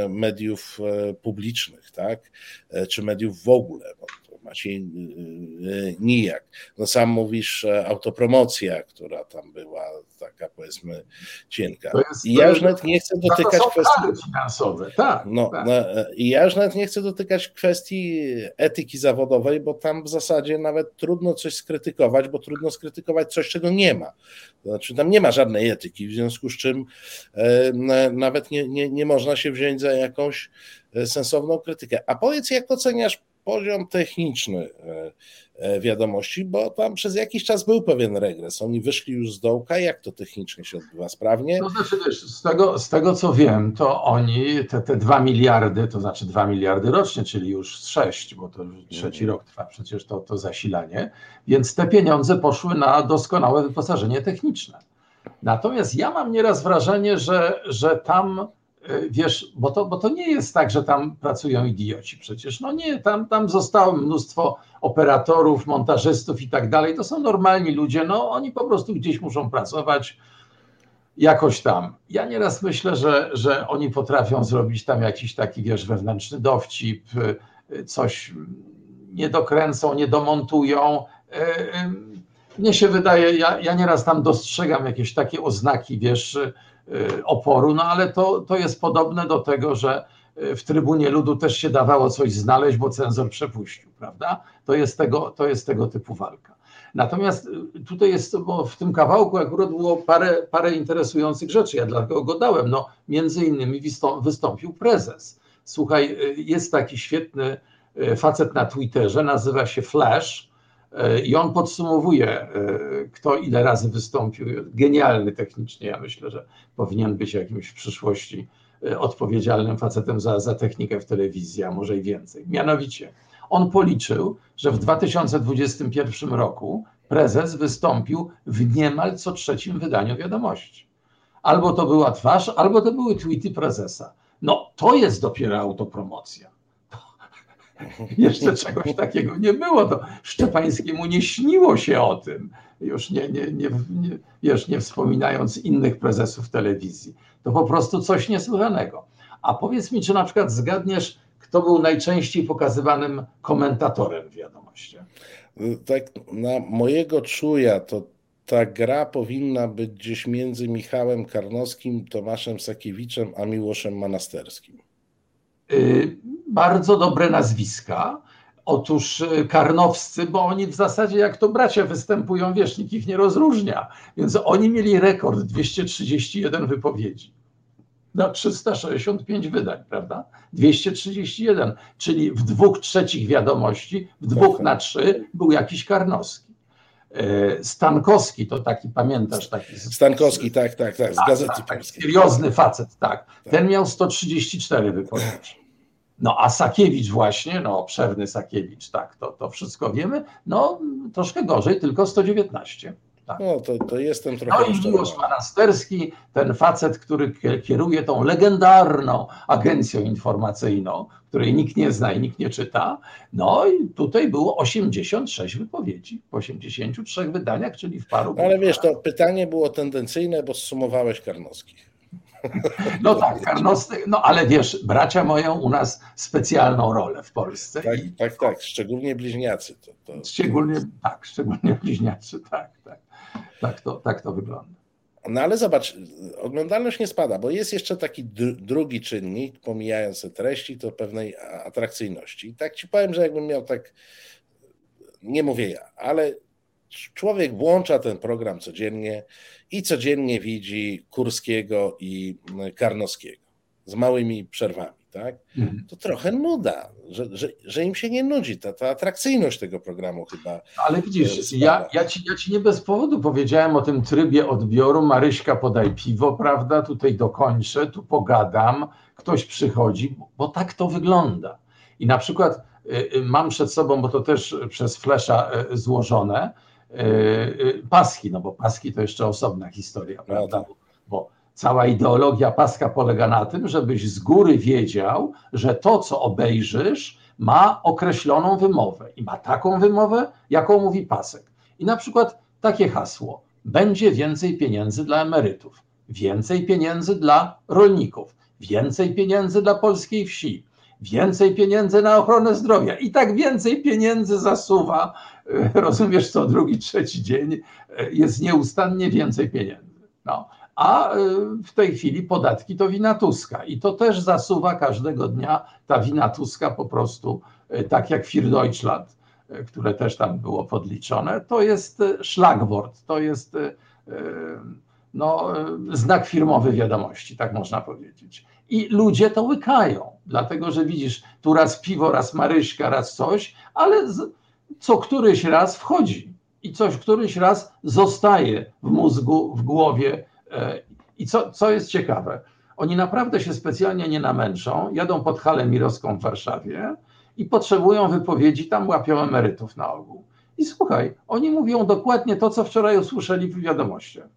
mediów publicznych, tak? czy mediów w ogóle. Maciej nijak. No sam mówisz autopromocja, która tam była taka powiedzmy cienka. Jest, I ja już nawet nie chcę dotykać kwestii finansowe, tak. No, tak. no, I ja już nawet nie chcę dotykać kwestii etyki zawodowej, bo tam w zasadzie nawet trudno coś skrytykować, bo trudno skrytykować coś, czego nie ma. To znaczy tam nie ma żadnej etyki, w związku z czym e, nawet nie, nie, nie można się wziąć za jakąś sensowną krytykę. A powiedz, jak oceniasz poziom techniczny wiadomości, bo tam przez jakiś czas był pewien regres. Oni wyszli już z dołka. Jak to technicznie się odbywa? Sprawnie? To znaczy, wiesz, z tego, z tego co wiem, to oni te, te 2 miliardy, to znaczy 2 miliardy rocznie, czyli już 6, bo to trzeci rok trwa przecież to, to zasilanie, więc te pieniądze poszły na doskonałe wyposażenie techniczne. Natomiast ja mam nieraz wrażenie, że, że tam wiesz, bo to, bo to nie jest tak, że tam pracują idioci przecież. No nie, tam, tam zostało mnóstwo operatorów, montażystów i tak dalej. To są normalni ludzie, no oni po prostu gdzieś muszą pracować. jakoś tam. Ja nieraz myślę, że, że oni potrafią zrobić tam jakiś taki, wiesz, wewnętrzny dowcip, coś nie dokręcą, nie domontują. Mnie się wydaje, ja, ja nieraz tam dostrzegam jakieś takie oznaki, wiesz, oporu, no ale to, to jest podobne do tego, że w trybunie ludu też się dawało coś znaleźć, bo cenzor przepuścił, prawda? To jest tego, to jest tego typu walka. Natomiast tutaj jest, bo w tym kawałku akurat było parę, parę interesujących rzeczy, ja dlatego go dałem. No, między innymi wystąpił prezes. Słuchaj, jest taki świetny facet na Twitterze, nazywa się Flash i on podsumowuje, e, kto ile razy wystąpił. Genialny technicznie, ja myślę, że powinien być jakimś w przyszłości odpowiedzialnym facetem za, za technikę w telewizji, a może i więcej. Mianowicie, on policzył, że w 2021 roku prezes wystąpił w niemal co trzecim wydaniu wiadomości. Albo to była twarz, albo to były tweety prezesa. No to jest dopiero autopromocja. Jeszcze czegoś takiego nie było. To Szczepańskiemu nie śniło się o tym, już nie, nie, nie, nie, wiesz, nie wspominając innych prezesów telewizji. To po prostu coś niesłychanego. A powiedz mi, czy na przykład zgadniesz, kto był najczęściej pokazywanym komentatorem w wiadomościach? Tak, na mojego czuja to ta gra powinna być gdzieś między Michałem Karnowskim, Tomaszem Sakiewiczem, a Miłoszem Manasterskim. Yy, bardzo dobre nazwiska. Otóż y, karnowscy, bo oni w zasadzie jak to bracia występują, wiesz, nikt ich nie rozróżnia. Więc oni mieli rekord 231 wypowiedzi na 365 wydań, prawda? 231, czyli w dwóch trzecich wiadomości, w dwóch na trzy był jakiś Karnowski. E, Stankowski to taki, pamiętasz? Taki Stankowski, tak, tak, tak, z tak, Gazety tak, Polskiej. Seriozny facet, tak. tak. Ten miał 134 wypowiedzi. No a Sakiewicz właśnie, no obszerny Sakiewicz, tak, to, to wszystko wiemy, no troszkę gorzej, tylko 119. Tak. No to, to jestem trochę No i Miłosz Manasterski, ten facet, który kieruje tą legendarną agencją informacyjną, której nikt nie zna i nikt nie czyta. No i tutaj było 86 wypowiedzi w 83 wydaniach, czyli w paru. Ale wiesz, to pytanie było tendencyjne, bo zsumowałeś Karnowskich. No tak, Karnowski, no ale wiesz, bracia mają u nas specjalną rolę w Polsce. Tak, tak, tak, szczególnie bliźniacy. To, to... Szczególnie, tak, szczególnie bliźniacy, tak, tak. Tak to, tak to wygląda. No ale zobacz, oglądalność nie spada, bo jest jeszcze taki drugi czynnik, pomijając te treści, to pewnej atrakcyjności. I tak ci powiem, że jakbym miał tak, nie mówię ja, ale człowiek włącza ten program codziennie i codziennie widzi Kurskiego i Karnowskiego z małymi przerwami tak? Mhm. To trochę nuda, że, że, że im się nie nudzi. Ta, ta atrakcyjność tego programu chyba. Ale widzisz, ja, ja, ci, ja ci nie bez powodu powiedziałem o tym trybie odbioru. Maryśka, podaj piwo, prawda? Tutaj dokończę, tu pogadam, ktoś przychodzi, bo tak to wygląda. I na przykład y, y, mam przed sobą, bo to też przez flesza złożone, paski, no bo paski to jeszcze osobna historia, no prawda? Tak. Cała ideologia paska polega na tym, żebyś z góry wiedział, że to, co obejrzysz, ma określoną wymowę i ma taką wymowę, jaką mówi pasek. I na przykład takie hasło: będzie więcej pieniędzy dla emerytów, więcej pieniędzy dla rolników, więcej pieniędzy dla polskiej wsi, więcej pieniędzy na ochronę zdrowia i tak więcej pieniędzy zasuwa. Rozumiesz, co drugi, trzeci dzień jest nieustannie więcej pieniędzy. No a y, w tej chwili podatki to wina Tuska. I to też zasuwa każdego dnia ta wina Tuska po prostu, y, tak jak Fir Deutschland, y, które też tam było podliczone, to jest szlagwort, to jest no, znak firmowy wiadomości, tak można powiedzieć. I ludzie to łykają, dlatego że widzisz, tu raz piwo, raz Maryśka, raz coś, ale co któryś raz wchodzi i coś któryś raz zostaje w mózgu, w głowie I co, co jest ciekawe, oni naprawdę się specjalnie nie namęczą, jadą pod halę mirowską w Warszawie i potrzebują wypowiedzi, tam łapią emerytów na ogół. I słuchaj, oni mówią dokładnie to, co wczoraj usłyszeli w wiadomościach.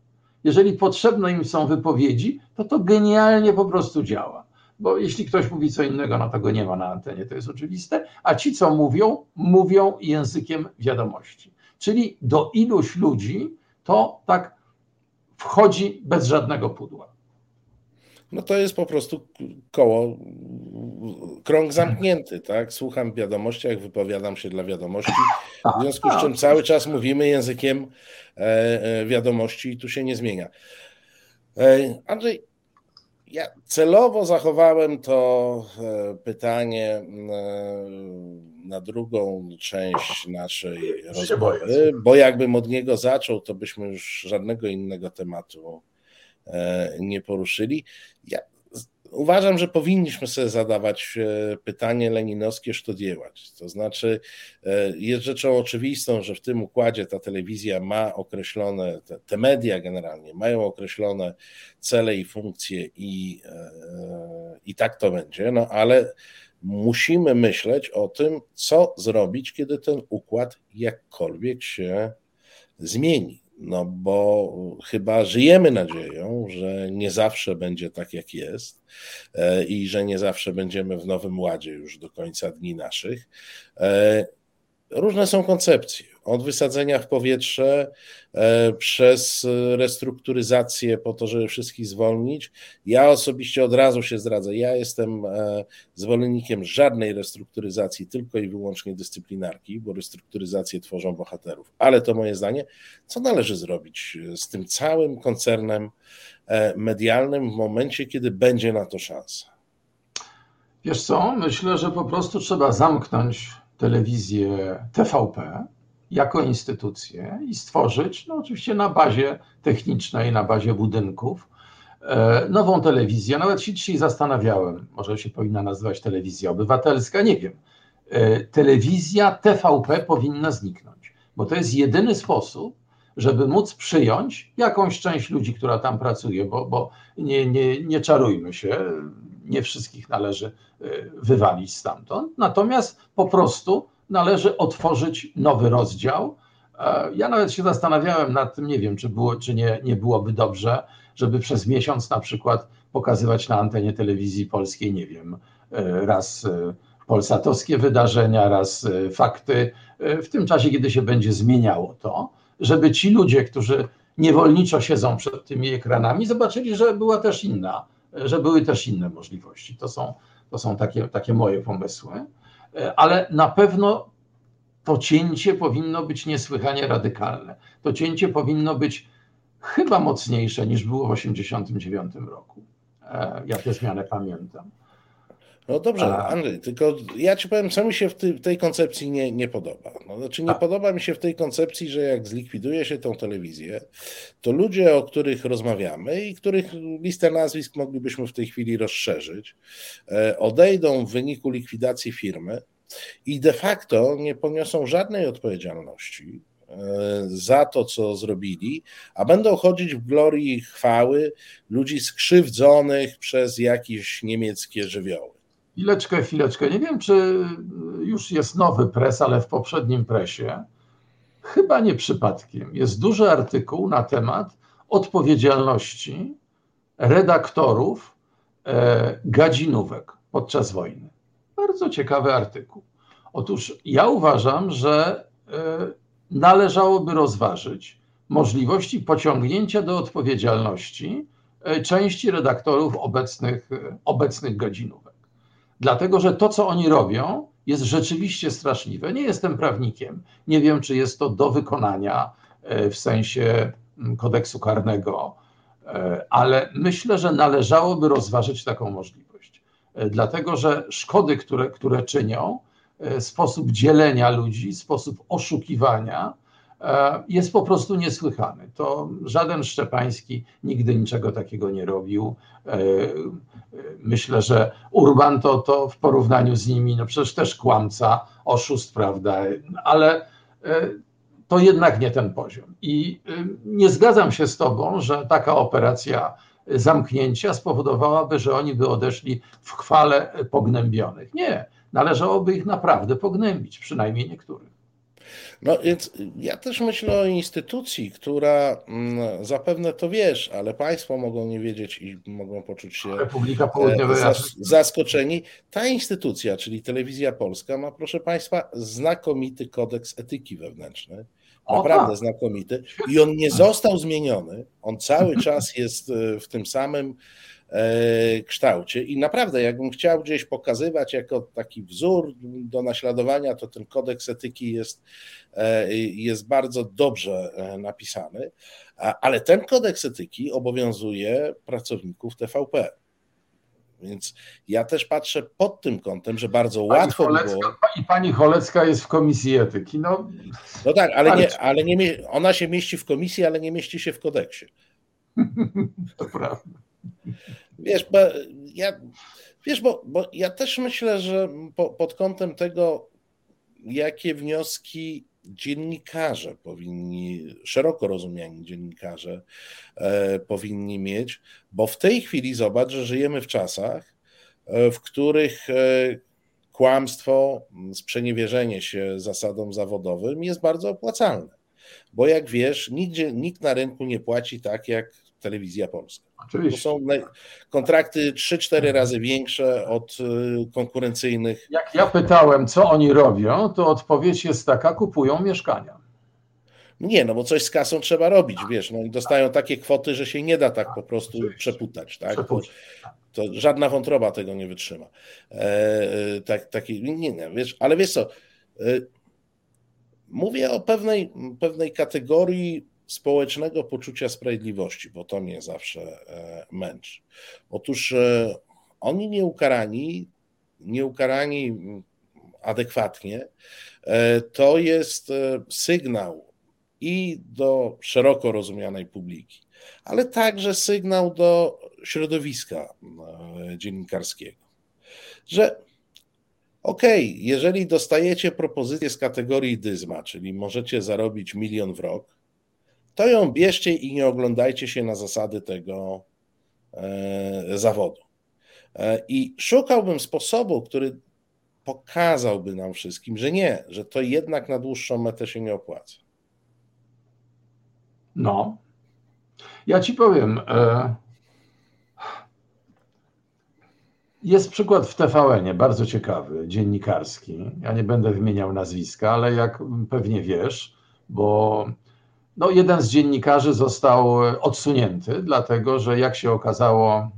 Jeżeli potrzebne im są wypowiedzi, to to genialnie po prostu działa. Bo jeśli ktoś mówi co innego, no to go nie ma na antenie, to jest oczywiste. A ci, co mówią, mówią językiem wiadomości. Czyli do iluś ludzi to tak wchodzi bez żadnego pudła. No to jest po prostu koło, krąg zamknięty, tak? Słucham w wiadomościach, wypowiadam się dla wiadomości, w związku z czym cały czas mówimy językiem e, e, wiadomości i tu się nie zmienia. E, Andrzej, ja celowo zachowałem to pytanie na drugą część naszej rozmowy, bo jakbym od niego zaczął, to byśmy już żadnego innego tematu E, nie poruszyli. Ja uważam, że powinniśmy sobie zadawać e, pytanie leninowskie, co dziełać. To znaczy, e, jest rzeczą oczywistą, że w tym układzie ta telewizja ma określone, te, te media generalnie mają określone cele i funkcje i, i tak to będzie, no ale musimy myśleć o tym, co zrobić, kiedy ten układ jakkolwiek się zmieni. No bo chyba żyjemy nadzieją, że nie zawsze będzie tak, jak jest e, i że nie zawsze będziemy w nowym ładzie już do końca dni naszych. E, różne są koncepcje od wysadzenia w powietrze e, przez restrukturyzację po to, żeby wszystkich zwolnić. Ja osobiście od razu się zdradzę, ja jestem e, zwolennikiem żadnej restrukturyzacji, tylko i wyłącznie dyscyplinarki, bo restrukturyzacje tworzą bohaterów. Ale to moje zdanie. Co należy zrobić z tym całym koncernem e, medialnym w momencie, kiedy będzie na to szansa? Wiesz co, myślę, że po prostu trzeba zamknąć telewizję TVP, jako instytucję i stworzyć, no oczywiście na bazie technicznej, na bazie budynków, e, nową telewizję. Nawet się dzisiaj zastanawiałem, może się powinna nazywać telewizja obywatelska, nie wiem. E, telewizja TVP powinna zniknąć, bo to jest jedyny sposób, żeby móc przyjąć jakąś część ludzi, która tam pracuje, bo, bo nie, nie, nie czarujmy się, nie wszystkich należy e, wywalić stamtąd. Natomiast po prostu należy otworzyć nowy rozdział. E, ja nawet się zastanawiałem nad tym, nie wiem, czy, było, czy nie, nie byłoby dobrze, żeby przez miesiąc na przykład pokazywać na antenie telewizji polskiej, nie wiem, e, raz e, polsatowskie wydarzenia, raz fakty, w tym czasie, kiedy się będzie zmieniało to, żeby ci ludzie, którzy niewolniczo siedzą przed tymi ekranami, zobaczyli, że była też inna, że były też inne możliwości. To są, to są takie, takie moje pomysły. E, ale na pewno to cięcie powinno być niesłychanie radykalne. To cięcie powinno być chyba mocniejsze niż było w 1989 roku. E, ja tę zmianę pamiętam. No dobrze, Andrzej, tylko ja ci powiem, co mi się w, tej, w tej koncepcji nie, nie podoba. No, znaczy nie A. podoba mi się w tej koncepcji, że jak zlikwiduje się tą telewizję, to ludzie, o których rozmawiamy i których listę nazwisk moglibyśmy w tej chwili rozszerzyć, e, odejdą w wyniku likwidacji firmy i de facto nie poniosą żadnej odpowiedzialności e, za to, co zrobili, a będą chodzić w glorii i chwały ludzi skrzywdzonych przez jakieś niemieckie żywioły. Chwileczkę, chwileczkę. Nie wiem, czy już jest nowy pres, ale w poprzednim presie, chyba nie przypadkiem, jest duży artykuł na temat odpowiedzialności redaktorów e, gadzinówek podczas wojny. Bardzo ciekawy artykuł. Otóż ja uważam, że e, należałoby rozważyć możliwości pociągnięcia do odpowiedzialności e, części redaktorów obecnych, obecnych gadzinówek. Dlatego, że to, co oni robią, jest rzeczywiście straszliwe. Nie jestem prawnikiem. Nie wiem, czy jest to do wykonania e, w sensie mm, kodeksu karnego, e, ale myślę, że należałoby rozważyć taką możliwość. E, dlatego, że szkody, które, które czynią, sposób dzielenia ludzi, sposób oszukiwania, jest po prostu niesłychany. To żaden Szczepański nigdy niczego takiego nie robił. E, myślę, że Urban to, to w porównaniu z nimi, no przecież też kłamca, oszust, prawda, ale e, to jednak nie ten poziom. I nie zgadzam się z Tobą, że taka operacja zamknięcia spowodowałaby, że oni by odeszli w chwale pognębionych. Nie, należałoby ich naprawdę pognębić, przynajmniej niektórych. No więc ja też myślę o instytucji, która mm, zapewne to wiesz, ale państwo mogą nie wiedzieć i mogą poczuć się Południowa zaskoczeni. Ta instytucja, czyli Telewizja Polska, ma, proszę państwa, znakomity kodeks etyki wewnętrznej Naprawdę tak. znakomity. I on nie został zmieniony. On cały czas jest e, w tym samym e, kształcie. I naprawdę, jakbym chciał gdzieś pokazywać jako taki wzór do naśladowania, to ten kodeks etyki jest, e, jest bardzo dobrze napisany. Ale ten kodeks etyki obowiązuje pracowników TVP. Więc ja też patrzę pod tym kątem, że bardzo pani łatwo Cholecka, było. I pani Cholecka jest w komisji etyki. No, no tak, ale, nie, ale nie, ona się mieści w komisji, ale nie mieści się w kodeksie. to prawda. Wiesz, bo ja, wiesz, bo, bo ja też myślę, że po, pod kątem tego, jakie wnioski dziennikarze powinni, szeroko rozumiani dziennikarze e, powinni mieć, bo w tej chwili zobacz, że żyjemy w czasach, e, w których e, kłamstwo, sprzeniewierzenie się zasadom zawodowym jest bardzo opłacalne. Bo jak wiesz, nigdzie, nikt na rynku nie płaci tak jak telewizja polska. Oczywiście. To są kontrakty 3-4 razy większe od y, konkurencyjnych. Jak ja pytałem, co oni robią, to odpowiedź jest taka: kupują mieszkania. Nie, no bo coś z kasą trzeba robić, wiesz, no i dostają takie kwoty, że się nie da tak po prostu przeputać, tak? To, to żadna wątroba tego nie wytrzyma. E, e tak, taki, nie, nie, wiesz, ale wiesz co, e, mówię o pewnej, pewnej kategorii społecznego poczucia sprawiedliwości, bo to mnie zawsze e, męczy. Otóż e, oni nieukarani, nieukarani adekwatnie, e, to jest sygnał i do szeroko rozumianej publiki, ale także sygnał do środowiska dziennikarskiego, że okej, okay, jeżeli dostajecie propozycję z kategorii dyzma, czyli możecie zarobić milion w rok, to ją bierzcie i nie oglądajcie się na zasady tego e, zawodu. E, I szukałbym sposobu, który pokazałby nam wszystkim, że nie, że to jednak na dłuższą metę się nie opłaca. No. Ja ci powiem. E, jest przykład w TVN-ie, bardzo ciekawy, dziennikarski. Ja nie będę wymieniał nazwiska, ale jak pewnie wiesz, bo no, jeden z dziennikarzy został odsunięty, dlatego że jak się okazało,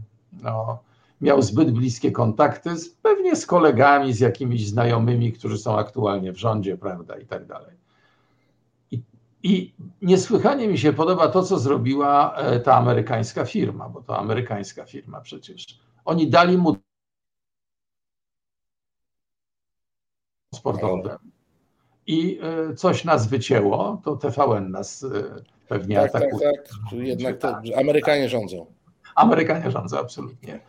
no, miał zbyt bliskie kontakty z, pewnie z kolegami, z jakimiś znajomymi, którzy są aktualnie w rządzie, prawda, i tak dalej. I, I niesłychanie mi się podoba to, co zrobiła e, ta amerykańska firma, bo to amerykańska firma przecież. Oni dali mu sportowe i e, coś nas wycięło, to TVN nas e, pewnie tak, tak atakuje. Tak, tak, jednak to Amerykanie rządzą. Amerykanie rządzą, absolutnie.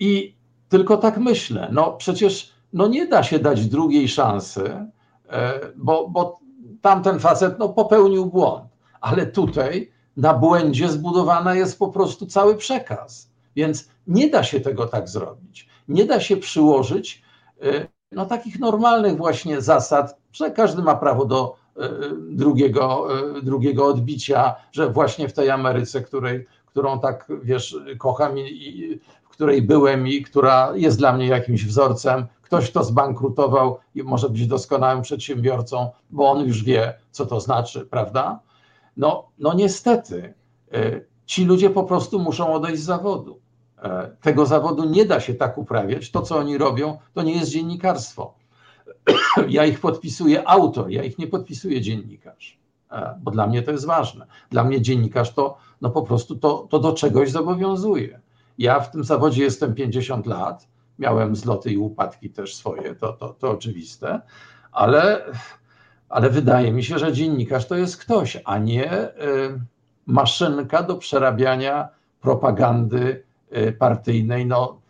I tylko tak myślę, no przecież no nie da się dać drugiej szansy, e, bo, bo tamten facet no, popełnił błąd, ale tutaj na błędzie zbudowany jest po prostu cały przekaz. Więc nie da się tego tak zrobić. Nie da się przyłożyć no, takich normalnych właśnie zasad, że każdy ma prawo do e, drugiego, e, drugiego odbicia, że właśnie w tej Ameryce, której, którą tak wiesz, kocham i, w której byłem i która jest dla mnie jakimś wzorcem, ktoś, kto zbankrutował i może być doskonałym przedsiębiorcą, bo on już wie, co to znaczy, prawda? No, no niestety, e, ci ludzie po prostu muszą odejść z zawodu. Tego zawodu nie da się tak uprawiać. To, co oni robią, to nie jest dziennikarstwo. Ja ich podpisuję autor, ja ich nie podpisuję dziennikarz, e, bo dla mnie to jest ważne. Dla mnie dziennikarz to no po prostu to, to do czegoś zobowiązuje. Ja w tym zawodzie jestem 50 lat, miałem zloty i upadki też swoje, to, to, to oczywiste, ale, ale wydaje mi się, że dziennikarz to jest ktoś, a nie y, maszynka do przerabiania propagandy E, partyjnej, no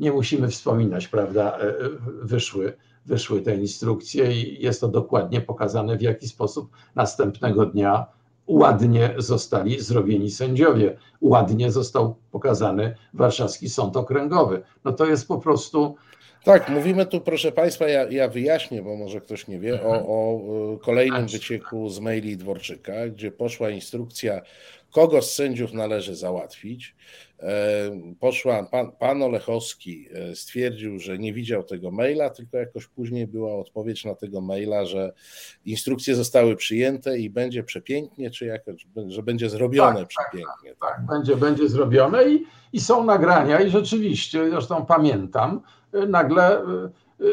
nie musimy wspominać, prawda, e, wyszły, wyszły te instrukcje i jest to dokładnie pokazane, w jaki sposób następnego dnia ładnie zostali zrobieni sędziowie, ładnie został pokazany warszawski sąd okręgowy. No to jest po prostu tak, mówimy tu, proszę Państwa, ja, ja wyjaśnię, bo może ktoś nie wie, o, o kolejnym wycieku z maili Dworczyka, gdzie poszła instrukcja kogo z sędziów należy załatwić. Poszła, pan, pan Olechowski stwierdził, że nie widział tego maila, tylko jakoś później była odpowiedź na tego maila, że instrukcje zostały przyjęte i będzie przepięknie, czy jakoś, że będzie zrobione tak, przepięknie. Tak, tak, tak, będzie, będzie zrobione i, i są nagrania i rzeczywiście, zresztą pamiętam, nagle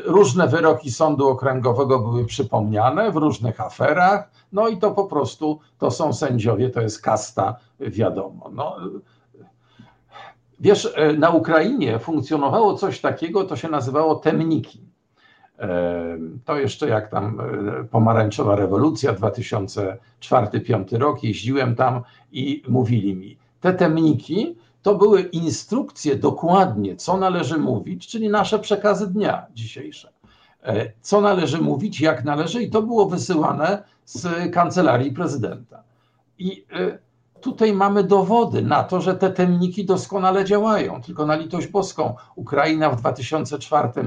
Różne wyroki sądu okręgowego były przypomniane w różnych aferach, no i to po prostu to są sędziowie, to jest kasta, wiadomo. No, wiesz, na Ukrainie funkcjonowało coś takiego, to się nazywało temniki. To jeszcze jak tam e, pomarańczowa rewolucja 2004-2005 rok, jeździłem tam i mówili mi, te temniki to były instrukcje dokładnie, co należy mówić, czyli nasze przekazy dnia dzisiejsze. E, co należy mówić, jak należy, i to było wysyłane z kancelarii prezydenta. I e, tutaj mamy dowody na to, że te temniki doskonale działają. Tylko na litość boską, Ukraina w 2004, e,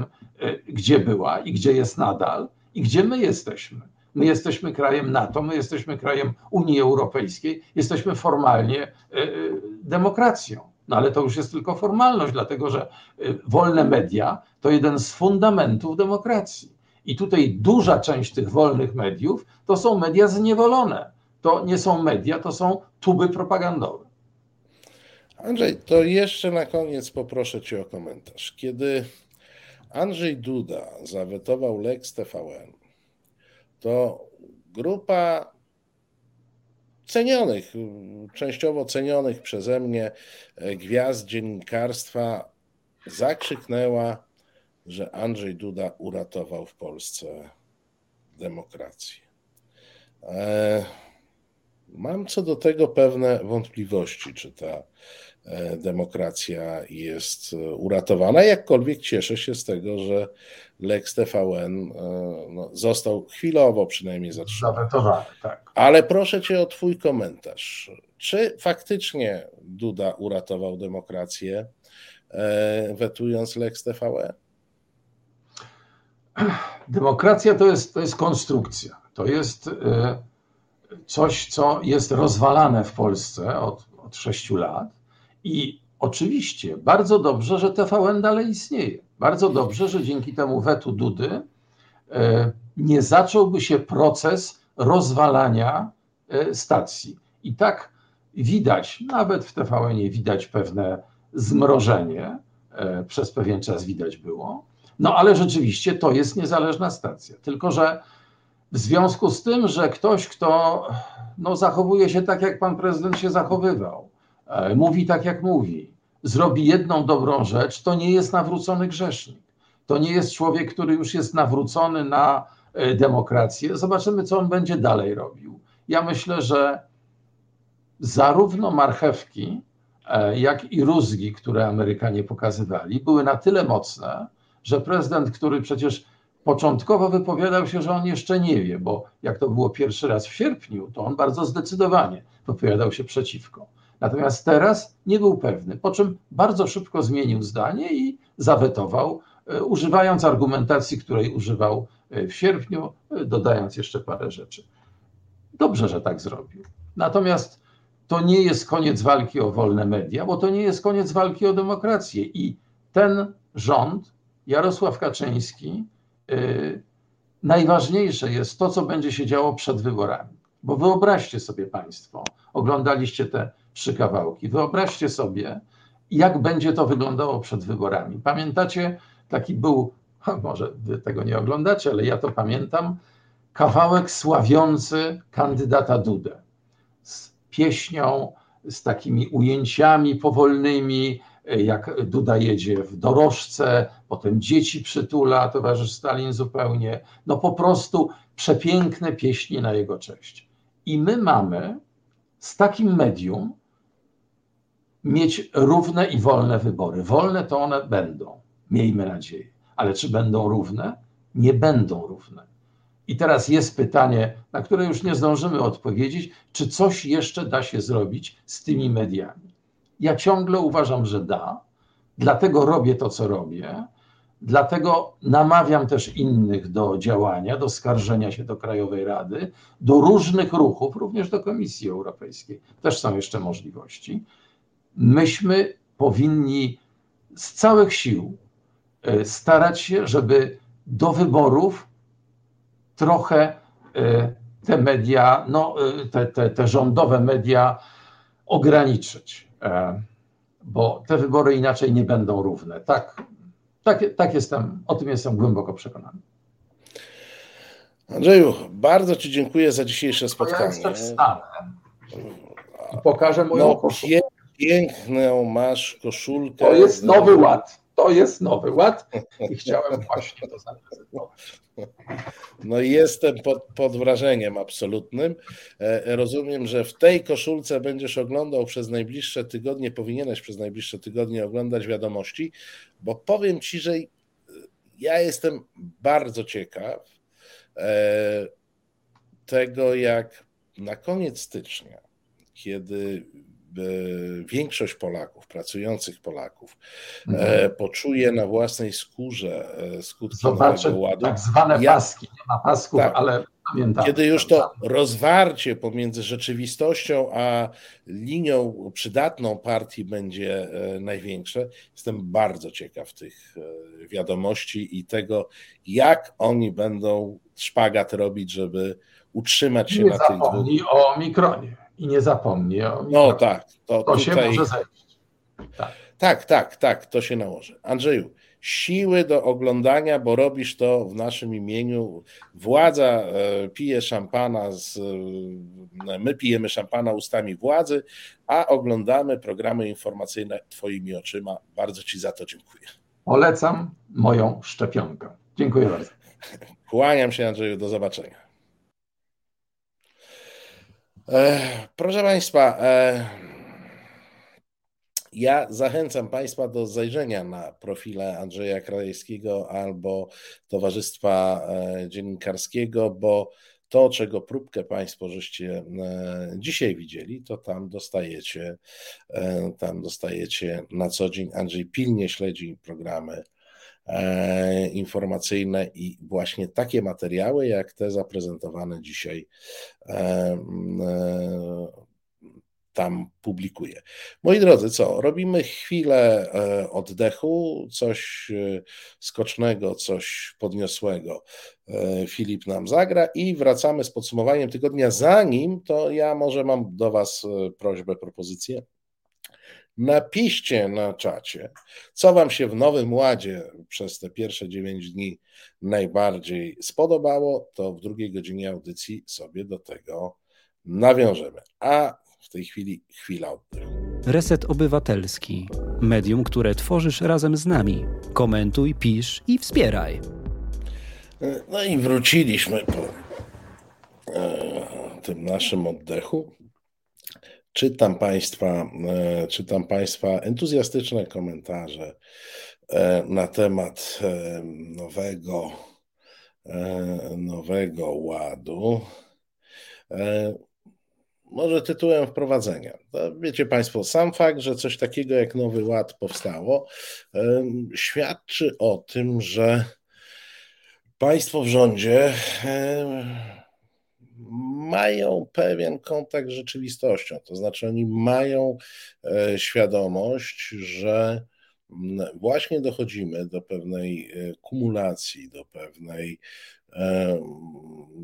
gdzie była i gdzie jest nadal, i gdzie my jesteśmy. My jesteśmy krajem NATO, my jesteśmy krajem Unii Europejskiej, jesteśmy formalnie demokracją. No ale to już jest tylko formalność, dlatego że y, wolne media to jeden z fundamentów demokracji. I tutaj duża część tych wolnych mediów to są media zniewolone. To nie są media, to są tuby propagandowe. Andrzej, to jeszcze na koniec poproszę Cię o komentarz. Kiedy Andrzej Duda zawetował Lex TVN, to grupa cenionych, częściowo cenionych przeze mnie e, gwiazd dziennikarstwa zakrzyknęła, że Andrzej Duda uratował w Polsce demokrację. E, mam co do tego pewne wątpliwości, czy ta e, demokracja jest uratowana. Jakkolwiek cieszę się z tego, że Lex TVN no, został chwilowo przynajmniej zatrzymany. Tak. Ale proszę cię o twój komentarz. Czy faktycznie Duda uratował demokrację, e, wetując Lex TVN? Demokracja to jest, to jest konstrukcja. To jest e, coś, co jest rozwalane w Polsce od, od sześciu lat. I oczywiście bardzo dobrze, że TVN dalej istnieje. Bardzo dobrze, że dzięki temu wetu Dudy e, nie zacząłby się proces rozwalania e, stacji. I tak widać, nawet w TVN widać pewne zmrożenie, e, przez pewien czas widać było. No ale rzeczywiście to jest niezależna stacja. Tylko, że w związku z tym, że ktoś, kto no, zachowuje się tak, jak pan prezydent się zachowywał, mówi tak, jak mówi, zrobi jedną dobrą rzecz, to nie jest nawrócony grzesznik. To nie jest człowiek, który już jest nawrócony na E, demokrację. Zobaczymy, co on będzie dalej robił. Ja myślę, że zarówno marchewki, e, jak i rózgi, które Amerykanie pokazywali, były na tyle mocne, że prezydent, który przecież początkowo wypowiadał się, że on jeszcze nie wie, bo jak to było pierwszy raz w sierpniu, to on bardzo zdecydowanie wypowiadał się przeciwko. Natomiast teraz nie był pewny, po czym bardzo szybko zmienił zdanie i zawetował, e, używając argumentacji, której używał w sierpniu, dodając jeszcze parę rzeczy. Dobrze, że tak zrobił. Natomiast to nie jest koniec walki o wolne media, bo to nie jest koniec walki o demokrację. I ten rząd, Jarosław Kaczyński, najważniejsze jest to, co będzie się działo przed wyborami. Bo wyobraźcie sobie Państwo, oglądaliście te trzy kawałki, wyobraźcie sobie, jak będzie to wyglądało przed wyborami. Pamiętacie, taki był może wy tego nie oglądacie, ale ja to pamiętam, kawałek sławiący kandydata Dudę z pieśnią, z takimi ujęciami powolnymi, jak Duda jedzie w dorożce, potem dzieci przytula, towarzysz Stalin zupełnie. No po prostu przepiękne pieśni na jego cześć. I my mamy z takim medium mieć równe i wolne wybory. Wolne to one będą, miejmy nadzieję ale czy będą równe? Nie będą równe. I teraz jest pytanie, na które już nie zdążymy odpowiedzieć, czy coś jeszcze da się zrobić z tymi mediami. Ja ciągle uważam, że da, dlatego robię to, co robię, Dlatego namawiam też innych do działania, do skarżenia się do Krajowej Rady, do różnych ruchów, również do Komisji Europejskiej. Też są jeszcze możliwości. Myśmy powinni z całych sił e, starać się, żeby do wyborów trochę e, te media, no, e, te, te, te rządowe media ograniczyć, bo te wybory inaczej nie będą równe. Tak, tak, tak jestem, o tym jestem głęboko przekonany. Andrzeju, bardzo Ci dziękuję za dzisiejsze spotkanie. Ja jestem wstanę i pokażę moją no. Piękną masz koszulkę. To jest nowy ład. To jest nowy ład i chciałem właśnie to zaprezentować. No jestem pod, pod wrażeniem absolutnym. E, rozumiem, że w tej koszulce będziesz oglądał przez najbliższe tygodnie, powinieneś przez najbliższe tygodnie oglądać wiadomości, bo powiem Ci, że ja jestem bardzo ciekaw e, tego, jak na koniec stycznia, kiedy większość Polaków, pracujących Polaków, e, mhm. poczuje na własnej skórze e, skutki nowego ładu. tak zwane ja, paski, nie ma pasków, tak, ale pamiętam. Kiedy już to rozwarcie pomiędzy rzeczywistością a linią przydatną partii będzie największe, jestem bardzo ciekaw tych wiadomości i tego, jak oni będą szpagat robić, żeby utrzymać się nie na tych dwóch. o Mikronie i nie zapomni o No tak, to, to tutaj... się może zejść. Tak. tak, tak, tak, to się nałoży. Andrzeju, siły do oglądania, bo robisz to w naszym imieniu. Władza e, pije szampana, z, e, my pijemy szampana ustami władzy, a oglądamy programy informacyjne Twoimi oczyma. Bardzo Ci za to dziękuję. Polecam moją szczepionkę. Dziękuję bardzo. Kłaniam się, Andrzeju, do zobaczenia. Proszę Państwa, ja zachęcam Państwa do zajrzenia na profile Andrzeja Krajewskiego albo Towarzystwa e, Dziennikarskiego, bo to, czego próbkę Państwo żeście e, dzisiaj widzieli, to tam dostajecie, e, tam dostajecie na co dzień. Andrzej pilnie śledzi programy E, informacyjne i właśnie takie materiały, jak te zaprezentowane dzisiaj e, e, tam publikuje. Moi drodzy, co? Robimy chwilę oddechu, coś skocznego, coś podniosłego. Filip nam zagra i wracamy z podsumowaniem tygodnia. Zanim to ja może mam do Was prośbę, propozycję. Napiszcie na czacie, co Wam się w Nowym Ładzie przez te pierwsze 9 dni najbardziej spodobało, to w drugiej godzinie audycji sobie do tego nawiążemy. A w tej chwili chwila oddechu. Reset Obywatelski. Medium, które tworzysz razem z nami. Komentuj, pisz i wspieraj. No i wróciliśmy po e, tym naszym oddechu. Czytam Państwa, e, czytam Państwa entuzjastyczne komentarze e, na temat e, nowego, nowego ładu. Może tytułem wprowadzenia. Wiecie Państwo, sam fakt, że coś takiego jak Nowy Ład powstało, świadczy o tym, że państwo w rządzie mają pewien kontakt z rzeczywistością. To znaczy, oni mają e, świadomość, że właśnie dochodzimy do pewnej e, kumulacji, do pewnej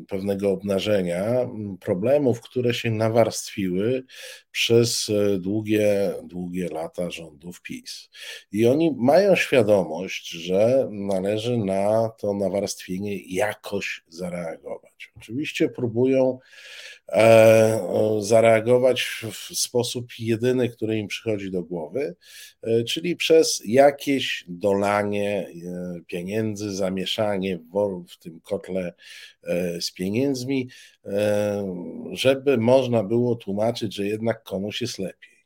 pewnego obnażenia problemów, które się nawarstwiły przez e, długie, długie lata rządów PiS. I oni mają świadomość, że należy na to nawarstwienie jakoś zareagować. Oczywiście próbują E, zareagować w sposób jedyny, który im przychodzi do głowy, e, czyli przez jakieś dolanie e, pieniędzy, zamieszanie w tym kotle z pieniędzmi, żeby można było tłumaczyć, że jednak komuś jest lepiej.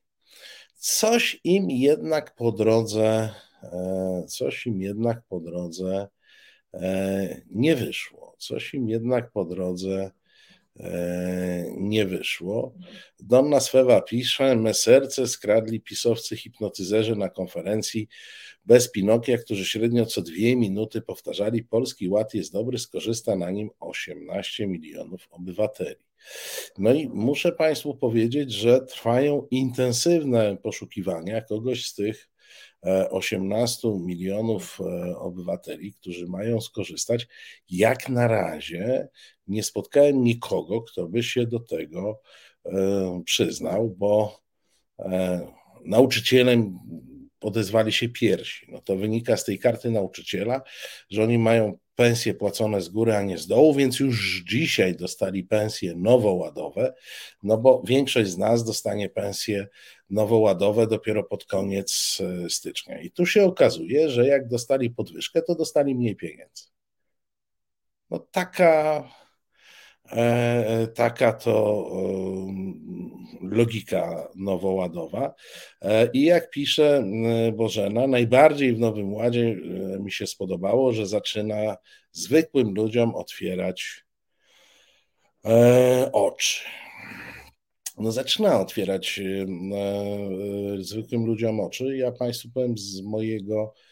Coś im jednak po drodze, coś im jednak po drodze nie wyszło, coś im jednak po drodze nie wyszło. Donna Swewa pisze, me serce skradli pisowcy hipnotyzerzy na konferencji bez Pinokia, którzy średnio co dwie minuty powtarzali Polski Ład jest dobry, skorzysta na nim 18 milionów obywateli. No i muszę Państwu powiedzieć, że trwają intensywne poszukiwania kogoś z tych 18 e, milionów e, obywateli, którzy mają skorzystać. Jak na razie nie spotkałem nikogo, kto by się do tego e, przyznał, bo nauczycielem odezwali się pierwsi. No to wynika z tej karty nauczyciela, że oni mają pensje płacone z góry, a nie z dołu, więc już dzisiaj dostali pensje nowoładowe, no bo większość z nas dostanie pensje nowoładowe dopiero pod koniec e, stycznia. I tu się okazuje, że jak dostali podwyżkę, to dostali mniej pieniędzy. No taka taka to logika nowoładowa. E, I jak pisze Bożena, najbardziej w Nowym Ładzie e, mi się spodobało, że zaczyna zwykłym ludziom otwierać oczy. No, zaczyna otwierać zwykłym ludziom oczy. Ja Państwu powiem z mojego E,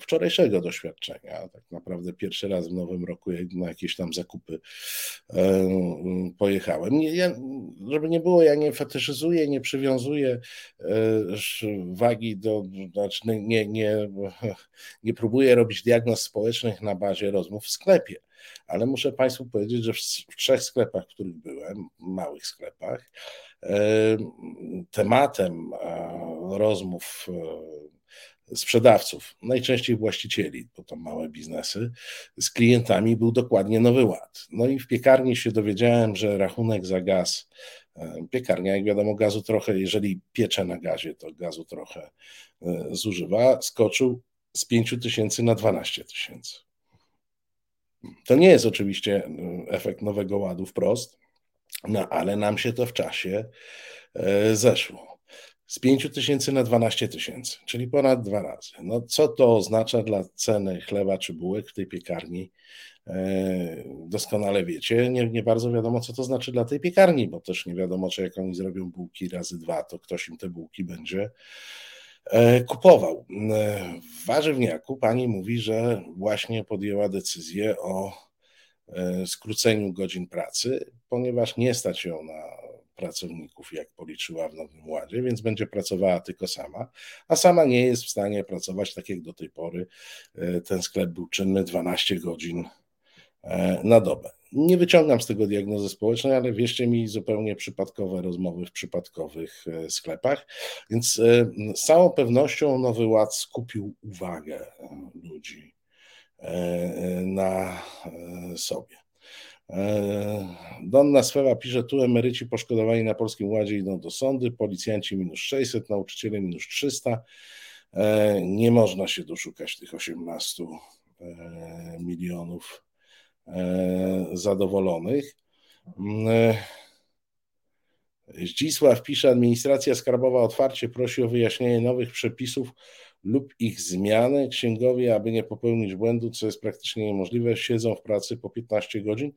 wczorajszego doświadczenia. Tak naprawdę pierwszy raz w nowym roku na jakieś tam zakupy e, pojechałem. Ja, żeby nie było, ja nie fetyszyzuję, nie przywiązuję e, wagi do, znaczy nie, nie, nie próbuję robić diagnoz społecznych na bazie rozmów w sklepie. Ale muszę Państwu powiedzieć, że w trzech sklepach, w których byłem, małych sklepach, tematem rozmów sprzedawców, najczęściej właścicieli, bo to małe biznesy, z klientami był dokładnie nowy ład. No i w piekarni się dowiedziałem, że rachunek za gaz, e, piekarnia, jak wiadomo, gazu trochę, jeżeli piecze na gazie, to gazu trochę e, zużywa, skoczył z 5 tysięcy na 12 tysięcy. To nie jest oczywiście e, efekt nowego ładu wprost, no ale nam się to w czasie zeszło z 5 tysięcy na 12 tysięcy, czyli ponad dwa razy. No, co to oznacza dla ceny chleba czy bułek w tej piekarni? E, doskonale wiecie, nie, nie bardzo wiadomo, co to znaczy dla tej piekarni, bo też nie wiadomo, czy jak oni zrobią bułki razy dwa, to ktoś im te bułki będzie e, kupował. E, w warzywniaku pani mówi, że właśnie podjęła decyzję o skróceniu godzin pracy, ponieważ nie stać ją na pracowników, jak policzyła w Nowym Ładzie, więc będzie pracowała tylko sama, a sama nie jest w stanie pracować tak jak do tej pory. E, ten sklep był czynny 12 godzin e, na dobę. Nie wyciągam z tego diagnozy społecznej, ale wierzcie mi, zupełnie przypadkowe rozmowy w przypadkowych e, sklepach. Więc z całą pewnością Nowy Ład skupił uwagę ludzi na sobie. E, Donna Sfera pisze, tu emeryci poszkodowani na Polskim Ładzie idą do sądy, policjanci minus 600, nauczyciele minus 300. E, nie można się doszukać tych 18 e, milionów zadowolonych. Zdzisław pisze, administracja skarbowa otwarcie prosi o wyjaśnienie nowych przepisów lub ich zmiany. Księgowie, aby nie popełnić błędu, co jest praktycznie niemożliwe, siedzą w pracy po 15 godzin.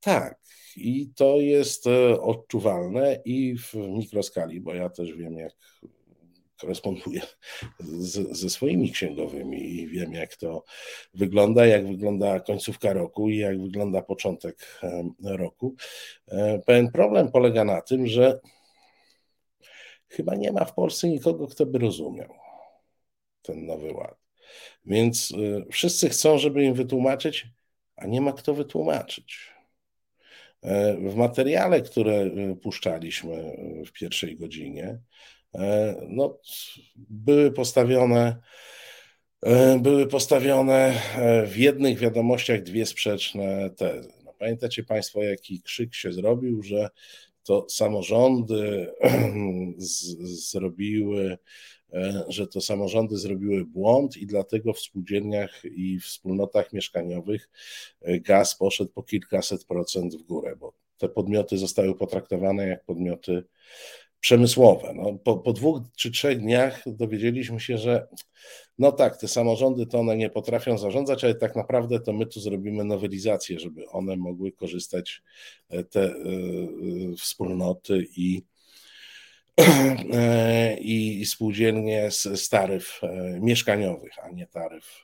Tak, i to jest e, odczuwalne i w mikroskali, bo ja też wiem, jak koresponduję z, ze swoimi księgowymi i wiem, jak to wygląda, jak wygląda końcówka roku i jak wygląda początek roku. E, pewien problem polega na tym, że chyba nie ma w Polsce nikogo, kto by rozumiał ten nowy ład. Więc y, wszyscy chcą, żeby im wytłumaczyć, a nie ma kto wytłumaczyć. E, w materiale, które y, puszczaliśmy y, w pierwszej godzinie, e, no, były postawione e, były postawione w jednych wiadomościach dwie sprzeczne tezy. No, pamiętacie Państwo, jaki krzyk się zrobił, że to samorządy z, zrobiły że to samorządy zrobiły błąd i dlatego w spółdzielniach i wspólnotach mieszkaniowych e, gaz poszedł po kilkaset procent w górę, bo te podmioty zostały potraktowane jak podmioty przemysłowe. No, po, po dwóch czy trzech dniach dowiedzieliśmy się, że no tak, te samorządy to one nie potrafią zarządzać, ale tak naprawdę to my tu zrobimy nowelizację, żeby one mogły korzystać te wspólnoty i i spółdzielnie z, taryf mieszkaniowych, a nie taryf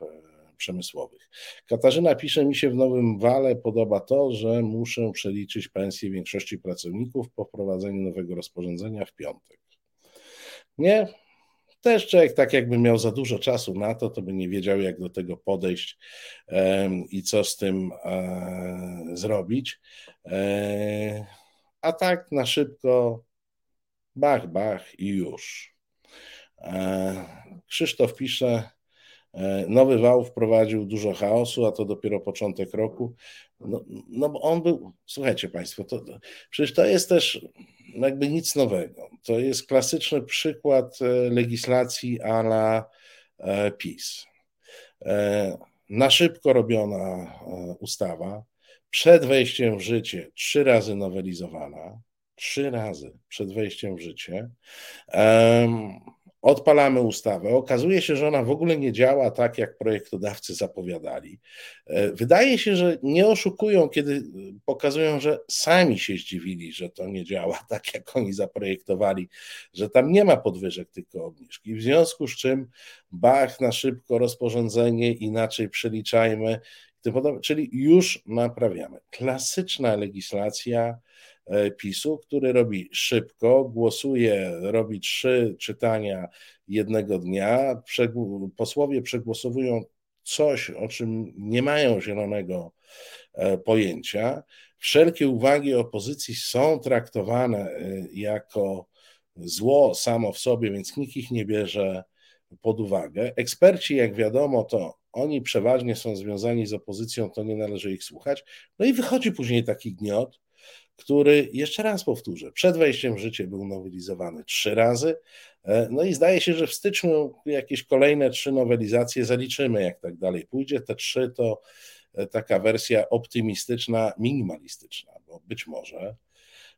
przemysłowych. Katarzyna pisze, mi się w Nowym Wale podoba to, że muszę przeliczyć pensję większości pracowników po wprowadzeniu nowego rozporządzenia w piątek. Nie, też człowiek tak jakby miał za dużo czasu na to, to by nie wiedział jak do tego podejść i co z tym e, zrobić. E, a tak na szybko, bach, bach i już. E, Krzysztof pisze, E, nowy wał wprowadził dużo chaosu, a to dopiero początek roku. No, no bo on był, słuchajcie Państwo, to, to, przecież to jest też jakby nic nowego. To jest klasyczny przykład e, legislacji a la e, PiS. Na szybko robiona ustawa, przed wejściem w życie trzy razy nowelizowana, trzy razy przed wejściem w życie. Odpalamy ustawę. Okazuje się, że ona w ogóle nie działa tak, jak projektodawcy zapowiadali. E, wydaje się, że nie oszukują, kiedy pokazują, że sami się zdziwili, że to nie działa tak, jak oni zaprojektowali, że tam nie ma podwyżek, tylko obniżki. W związku z czym bach na szybko rozporządzenie, inaczej przeliczajmy, czyli już naprawiamy. Klasyczna legislacja E, PiSu, który robi szybko, głosuje, robi trzy czytania jednego dnia. Posłowie przegłosowują coś, o czym nie mają zielonego e, pojęcia. Wszelkie uwagi opozycji są traktowane e, jako zło samo w sobie, więc nikt ich nie bierze pod uwagę. Eksperci, jak wiadomo, to oni przeważnie są związani z opozycją, to nie należy ich słuchać. No i wychodzi później taki gniot, który, jeszcze raz powtórzę, przed wejściem w życie był nowelizowany trzy razy. E, no i zdaje się, że w styczniu jakieś kolejne trzy nowelizacje zaliczymy, jak tak dalej pójdzie. Te trzy to e, taka wersja optymistyczna, minimalistyczna, bo być może,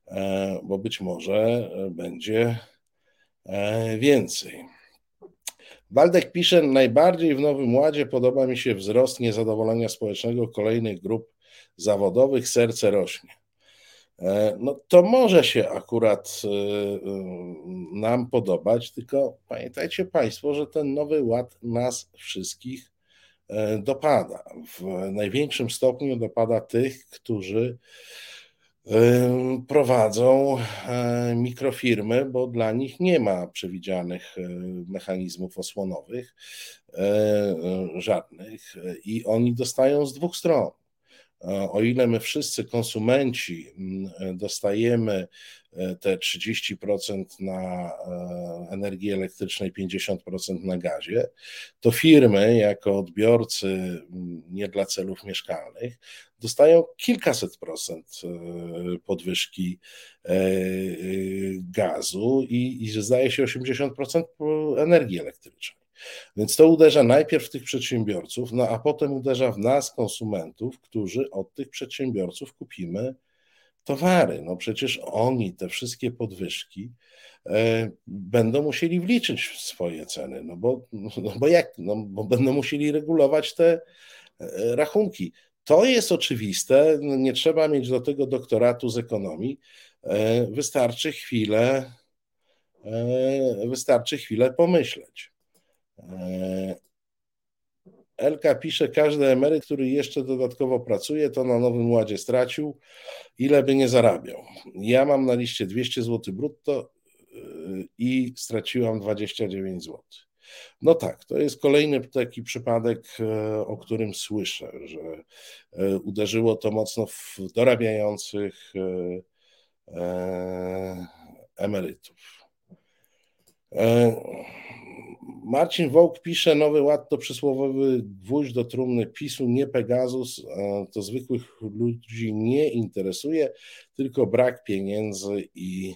e, bo być może będzie więcej. Waldek pisze, najbardziej w Nowym Ładzie podoba mi się wzrost niezadowolenia społecznego kolejnych grup zawodowych, serce rośnie. E, no to może się akurat e, e, nam podobać, tylko pamiętajcie Państwo, że ten nowy ład nas wszystkich dopada. W największym stopniu dopada tych, którzy prowadzą mikrofirmy, bo dla nich nie ma przewidzianych mechanizmów osłonowych żadnych i oni dostają z dwóch stron. O ile my wszyscy konsumenci mm, dostajemy e, te 30% na e, energii elektrycznej, 50% na gazie, to firmy jako odbiorcy mm, nie dla celów mieszkalnych dostają kilkaset procent e, podwyżki gazu i, i zdaje się 80% energii elektrycznej. Więc to uderza najpierw w tych przedsiębiorców, no a potem uderza w nas, konsumentów, którzy od tych przedsiębiorców kupimy towary. No przecież oni te wszystkie podwyżki e, będą musieli wliczyć w swoje ceny, no bo, no bo jak? No bo będą musieli regulować te e, rachunki. To jest oczywiste, no nie trzeba mieć do tego doktoratu z ekonomii, e, wystarczy chwilę, wystarczy chwilę pomyśleć. E, Elka pisze, każdy emeryt, który jeszcze dodatkowo pracuje, to na Nowym Ładzie stracił, ile by nie zarabiał. Ja mam na liście 200 zł brutto e, i straciłam 29 zł. No tak, to jest kolejny taki przypadek, e, o którym słyszę, że uderzyło to mocno w dorabiających emerytów. Marcin Wołk pisze, Nowy Ład to przysłowiowy gwóźdź do trumny PiSu, nie Pegasus, to zwykłych ludzi nie interesuje, tylko brak pieniędzy i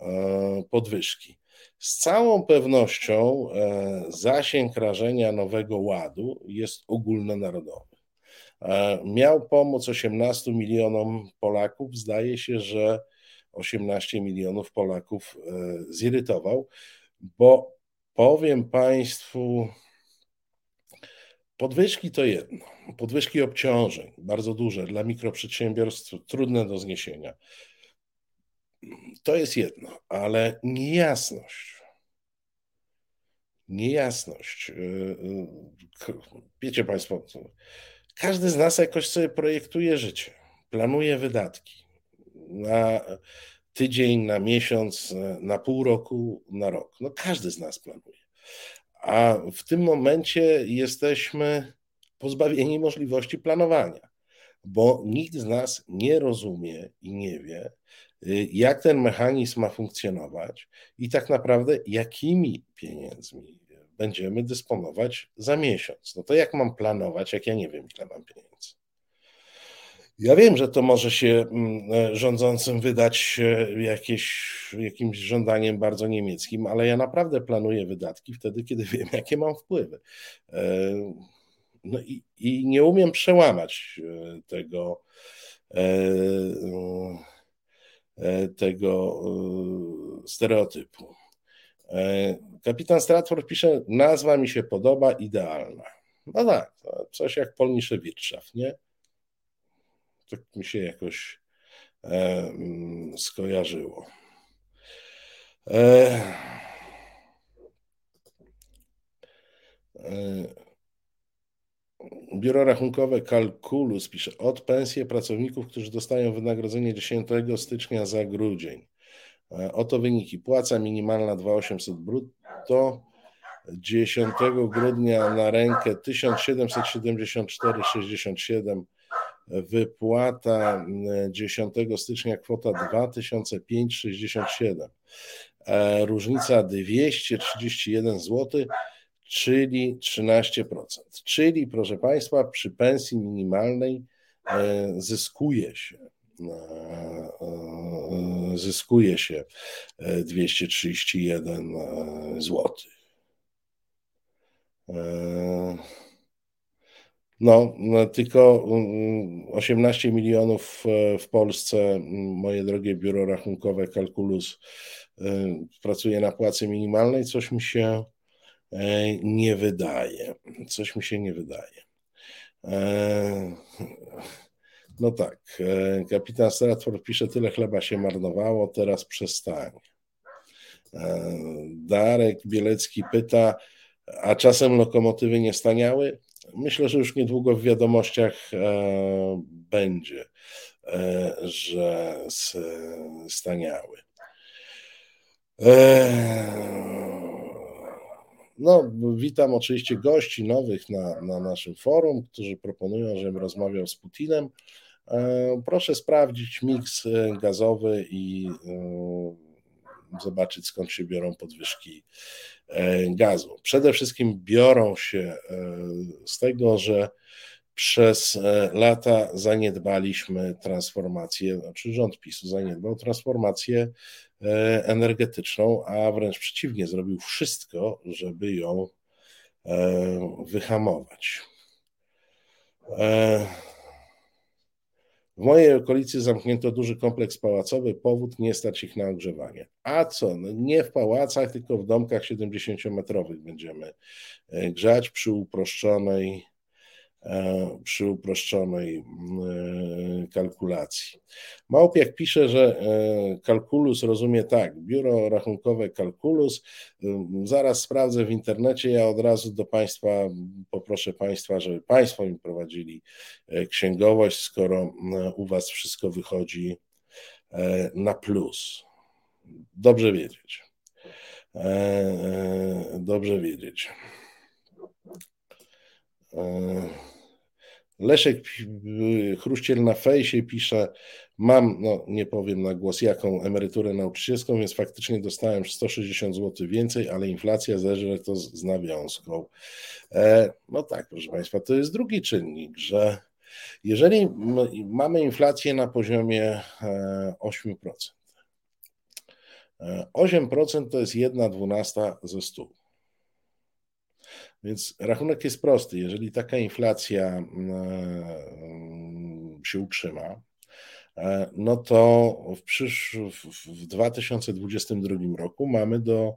e, podwyżki. Z całą pewnością e, zasięg rażenia Nowego Ładu jest ogólnonarodowy. E, miał pomóc 18 milionom Polaków. Zdaje się, że 18 milionów Polaków zirytował, bo powiem Państwu, podwyżki to jedno, podwyżki obciążeń bardzo duże dla mikroprzedsiębiorstw, trudne do zniesienia. To jest jedno, ale niejasność. Niejasność. Wiecie Państwo, każdy z nas jakoś sobie projektuje życie, planuje wydatki na tydzień, na miesiąc, na pół roku, na rok. No każdy z nas planuje. A w tym momencie jesteśmy pozbawieni możliwości planowania, bo nikt z nas nie rozumie i nie wie, jak ten mechanizm ma funkcjonować i tak naprawdę jakimi pieniędzmi będziemy dysponować za miesiąc. No to jak mam planować, jak ja nie wiem, ile mam pieniędzy? Ja wiem, że to może się mm, e, rządzącym wydać e, jakieś, jakimś żądaniem bardzo niemieckim, ale ja naprawdę planuję wydatki wtedy, kiedy wiem, jakie mam wpływy. E, no i, i nie umiem przełamać tego, tego stereotypu. Kapitan Stratford pisze, nazwa mi się podoba, idealna. No tak, coś jak Wirtschaft, nie? Tak mi się jakoś e, mm, skojarzyło. E, e, Biuro Rachunkowe Kalkulus pisze od pensje pracowników, którzy dostają wynagrodzenie 10 stycznia za grudzień. E, oto wyniki. Płaca minimalna 2800 brutto, 10 grudnia na rękę 1774,67 wypłata 10 stycznia kwota 2005,67. E, różnica 231 zł, czyli 13%. Czyli, proszę Państwa, przy pensji minimalnej e, zyskuje się e, zyskuje się 231 zł. No, no, tylko 18 mm, milionów e, w Polsce, moje drogie biuro rachunkowe Kalkulus e, pracuje na płacy minimalnej, coś mi się e, nie wydaje. Coś mi się nie wydaje. No tak, kapitan Stratford pisze, tyle chleba się marnowało, teraz przestanie. Darek Bielecki pyta, a czasem lokomotywy nie staniały? Myślę, że już niedługo w wiadomościach e, będzie, e, że staniały. E, no, witam oczywiście gości nowych na, na naszym forum, którzy proponują, żebym rozmawiał z Putinem. Proszę sprawdzić miks gazowy i zobaczyć skąd się biorą podwyżki e, gazu. Przede wszystkim biorą się e, z tego, że przez e, lata zaniedbaliśmy transformację, znaczy rząd PiSu zaniedbał transformację energetyczną, a wręcz przeciwnie, zrobił wszystko, żeby ją wyhamować. W mojej okolicy zamknięto duży kompleks pałacowy, powód nie stać ich na ogrzewanie. A co? No nie w pałacach, tylko w domkach 70-metrowych będziemy e, grzać przy uproszczonej przy uproszczonej e, kalkulacji. Małpiak pisze, że e, kalkulus rozumie tak, biuro rachunkowe kalkulus, zaraz sprawdzę w internecie, ja od razu do Państwa poproszę Państwa, żeby Państwo mi prowadzili księgowość, skoro u Was wszystko wychodzi na plus. Dobrze wiedzieć. Dobrze wiedzieć. Leszek Chruściel na fejsie pisze, mam, no nie powiem na głos, jaką emeryturę nauczycielską, więc faktycznie dostałem 160 zł więcej, ale inflacja zeżre to z, z nawiązką. E, no tak, proszę Państwa, to jest drugi czynnik, że jeżeli mamy inflację na poziomie 8%, e, 8% e, to jest 1 dwunasta ze 100. Więc rachunek jest prosty. Jeżeli taka inflacja mm, się utrzyma, no to w, przysz, w 2022 roku mamy do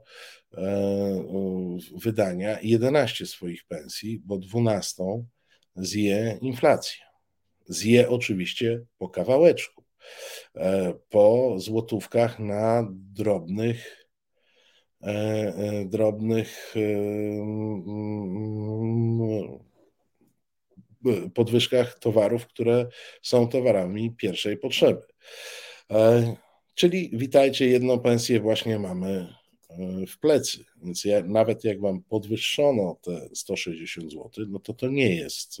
wydania 11 swoich pensji, bo 12 zje inflacja. Zje oczywiście po kawałeczku, po złotówkach na drobnych E, e, drobnych e, podwyżkach towarów, które są towarami pierwszej potrzeby. Czyli witajcie, jedną pensję właśnie mamy w plecy. Więc ja, nawet jak wam podwyższono te 160 zł, no to to nie jest,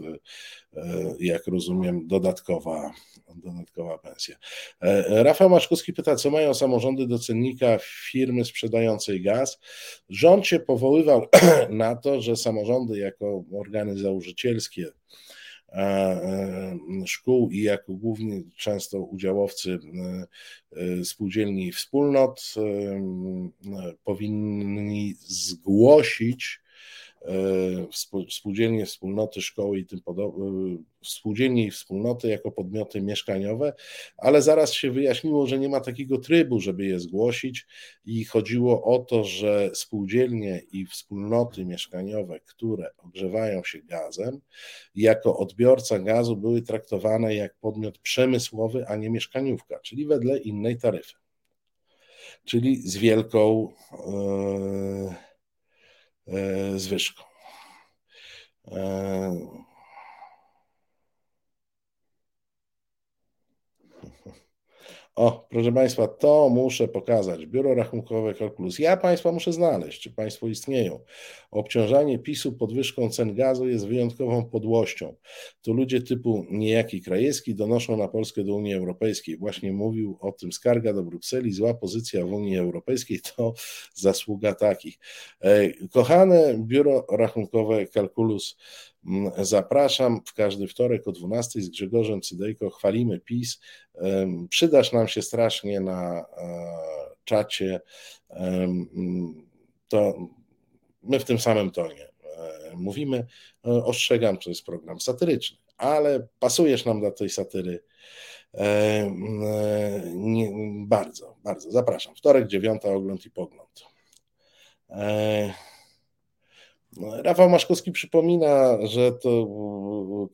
e, jak rozumiem, dodatkowa, dodatkowa pensja. E, Rafał Maszkowski pyta, co mają samorządy do cennika firmy sprzedającej gaz. Rząd się powoływał na to, że samorządy jako organy założycielskie szkół i jako główni często udziałowcy e, e, spółdzielni i wspólnot powinni zgłosić E, spółdzielnie, wspólnoty, szkoły i tym podobne, spółdzielnie i wspólnoty jako podmioty mieszkaniowe, ale zaraz się wyjaśniło, że nie ma takiego trybu, żeby je zgłosić i chodziło o to, że spółdzielnie i wspólnoty mieszkaniowe, które ogrzewają się gazem, jako odbiorca gazu były traktowane jak podmiot przemysłowy, a nie mieszkaniówka, czyli wedle innej taryfy. Czyli z wielką yy, E, zwyżką. E, o, proszę Państwa, to muszę pokazać. Biuro Rachunkowe Kalkulus. Ja Państwa muszę znaleźć, czy Państwo istnieją. Obciążanie PiSu podwyżką cen gazu jest wyjątkową podłością. Tu ludzie typu niejaki Krajewski donoszą na Polskę do Unii Europejskiej. Właśnie mówił o tym skarga do Brukseli. Zła pozycja w Unii Europejskiej to zasługa takich. E, kochane Biuro Rachunkowe Kalkulus, zapraszam w każdy wtorek o 12 z Grzegorzem Cydejko. Chwalimy PiS. Przydasz nam się strasznie na e, czacie. To my w tym samym tonie e, mówimy. E, ostrzegam, to jest program satyryczny, ale pasujesz nam do tej satyry. Nie, bardzo, bardzo. Zapraszam. Wtorek, dziewiąta, ogląd i pogląd. Rafał Maszkowski przypomina, że to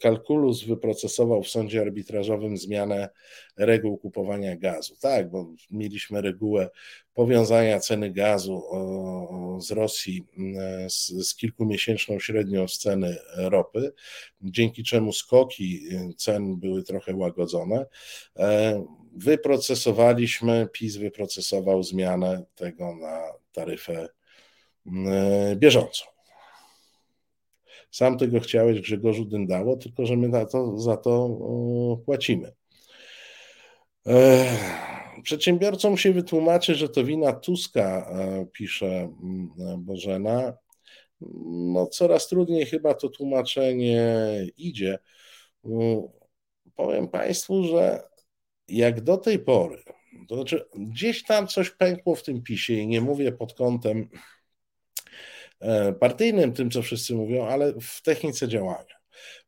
kalkulus wyprocesował w sądzie arbitrażowym zmianę reguł kupowania gazu. Tak, bo mieliśmy regułę powiązania ceny gazu z Rosji z, z kilkumiesięczną średnią z ceny ropy, dzięki czemu skoki cen były trochę łagodzone. E, wyprocesowaliśmy, PiS wyprocesował zmianę tego na taryfę bieżącą. Sam tego chciałeś, Grzegorzu Dyndało, tylko że my na to, za to płacimy. Przedsiębiorcom się wytłumaczy, że to wina Tuska, e, pisze mm, Bożena. No, coraz trudniej chyba to tłumaczenie idzie. Powiem Państwu, że jak do tej pory, to znaczy gdzieś tam coś pękło w tym pisie i nie mówię pod kątem E, partyjnym, tym co wszyscy mówią, ale w technice działania.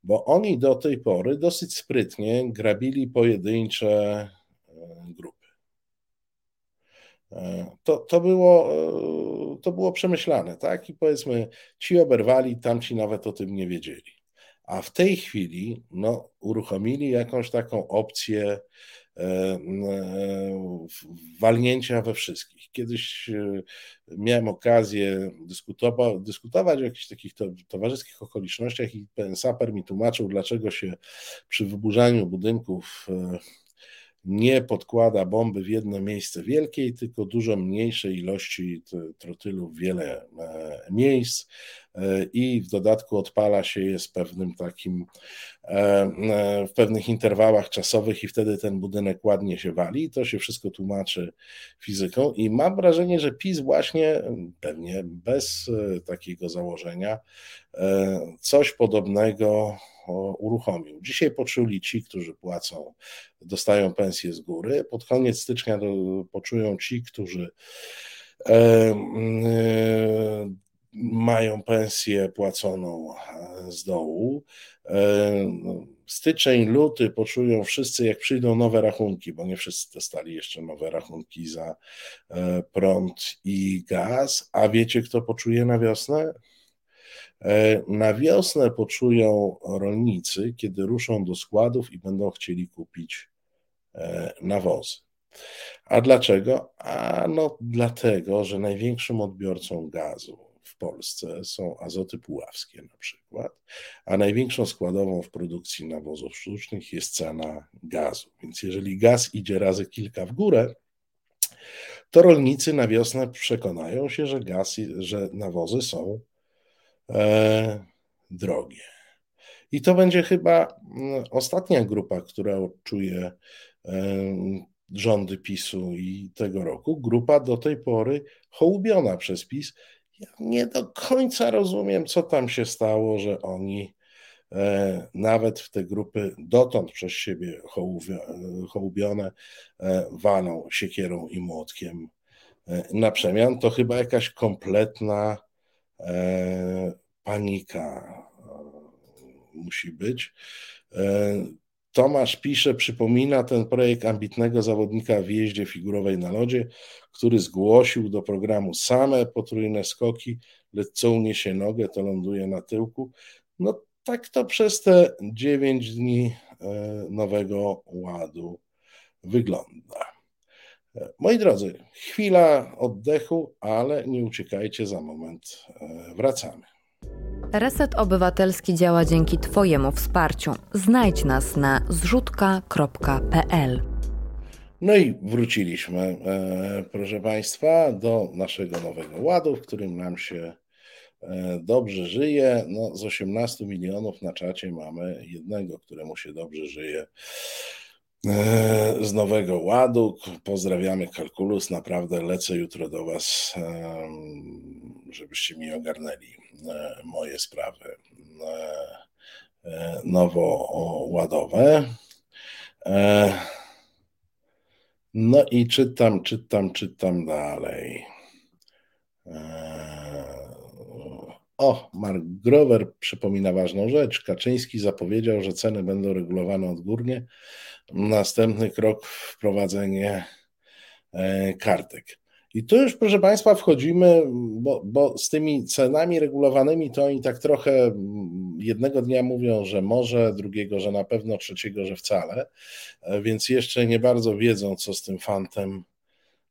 Bo oni do tej pory dosyć sprytnie grabili pojedyncze e, grupy. E, to, to, było, to było przemyślane, tak? I powiedzmy, ci oberwali, tamci nawet o tym nie wiedzieli. A w tej chwili no, uruchomili jakąś taką opcję E, e, walnięcia we wszystkich. Kiedyś e, miałem okazję dyskutować o jakichś takich towarzyskich okolicznościach i ten saper mi tłumaczył, dlaczego się przy wyburzaniu budynków nie podkłada bomby w jedno miejsce wielkiej, tylko dużo mniejszej ilości trotylu w wiele miejsc i w dodatku odpala się je z pewnym takim E, e, w pewnych interwałach czasowych i wtedy ten budynek ładnie się wali. To się wszystko tłumaczy fizyką i mam wrażenie, że PiS właśnie, pewnie bez e, takiego założenia, coś podobnego uruchomił. Dzisiaj poczuli ci, którzy płacą, dostają pensję z góry. Pod koniec stycznia poczują ci, którzy mają pensję płaconą z dołu. Styczeń, luty poczują wszyscy, jak przyjdą nowe rachunki, bo nie wszyscy dostali jeszcze nowe rachunki za prąd i gaz. A wiecie, kto poczuje na wiosnę? Na wiosnę poczują rolnicy, kiedy ruszą do składów i będą chcieli kupić nawozy. A dlaczego? A no dlatego, że największym odbiorcą gazu w Polsce są azoty puławskie na przykład, a największą składową w produkcji nawozów sztucznych jest cena gazu. Więc jeżeli gaz idzie razy kilka w górę, to rolnicy na wiosnę przekonają się, że gaz, że nawozy są e, drogie. I to będzie chyba mm, ostatnia grupa, która odczuje e, rządy PiSu i tego roku, grupa do tej pory hołubiona przez PiS. Ja nie do końca rozumiem, co tam się stało, że oni e, nawet w te grupy dotąd przez siebie hołubione e, walą siekierą i młotkiem na przemian. To chyba jakaś kompletna panika musi być. Tomasz pisze, przypomina ten projekt ambitnego zawodnika w jeździe figurowej na lodzie, który zgłosił do programu same potrójne skoki, lecz co uniesie nogę, to ląduje na tyłku. No tak to przez te 9 dni e, nowego ładu wygląda. E, moi drodzy, chwila oddechu, ale nie uciekajcie, za moment e, wracamy. Reset Obywatelski działa dzięki Twojemu wsparciu. Znajdź nas na zrzutka.pl. No i wróciliśmy, e, proszę Państwa, do naszego nowego ładu, w którym nam się e, dobrze żyje. No, z 18 milionów na czacie mamy jednego, któremu się dobrze żyje z nowego ładu. Pozdrawiamy Kalkulus. Naprawdę lecę jutro do Was, żebyście mi ogarnęli E, moje sprawy e, e, nowoładowe. No i czytam, czytam, czytam dalej. O, Mark Grover przypomina ważną rzecz. Kaczyński zapowiedział, że ceny będą regulowane odgórnie. Następny krok wprowadzenie kartek. I tu już, proszę Państwa, wchodzimy, bo, bo, z tymi cenami regulowanymi to oni tak trochę mm, jednego dnia mówią, że może, drugiego, że na pewno, trzeciego, że wcale, e, więc jeszcze nie bardzo wiedzą, co z tym fantem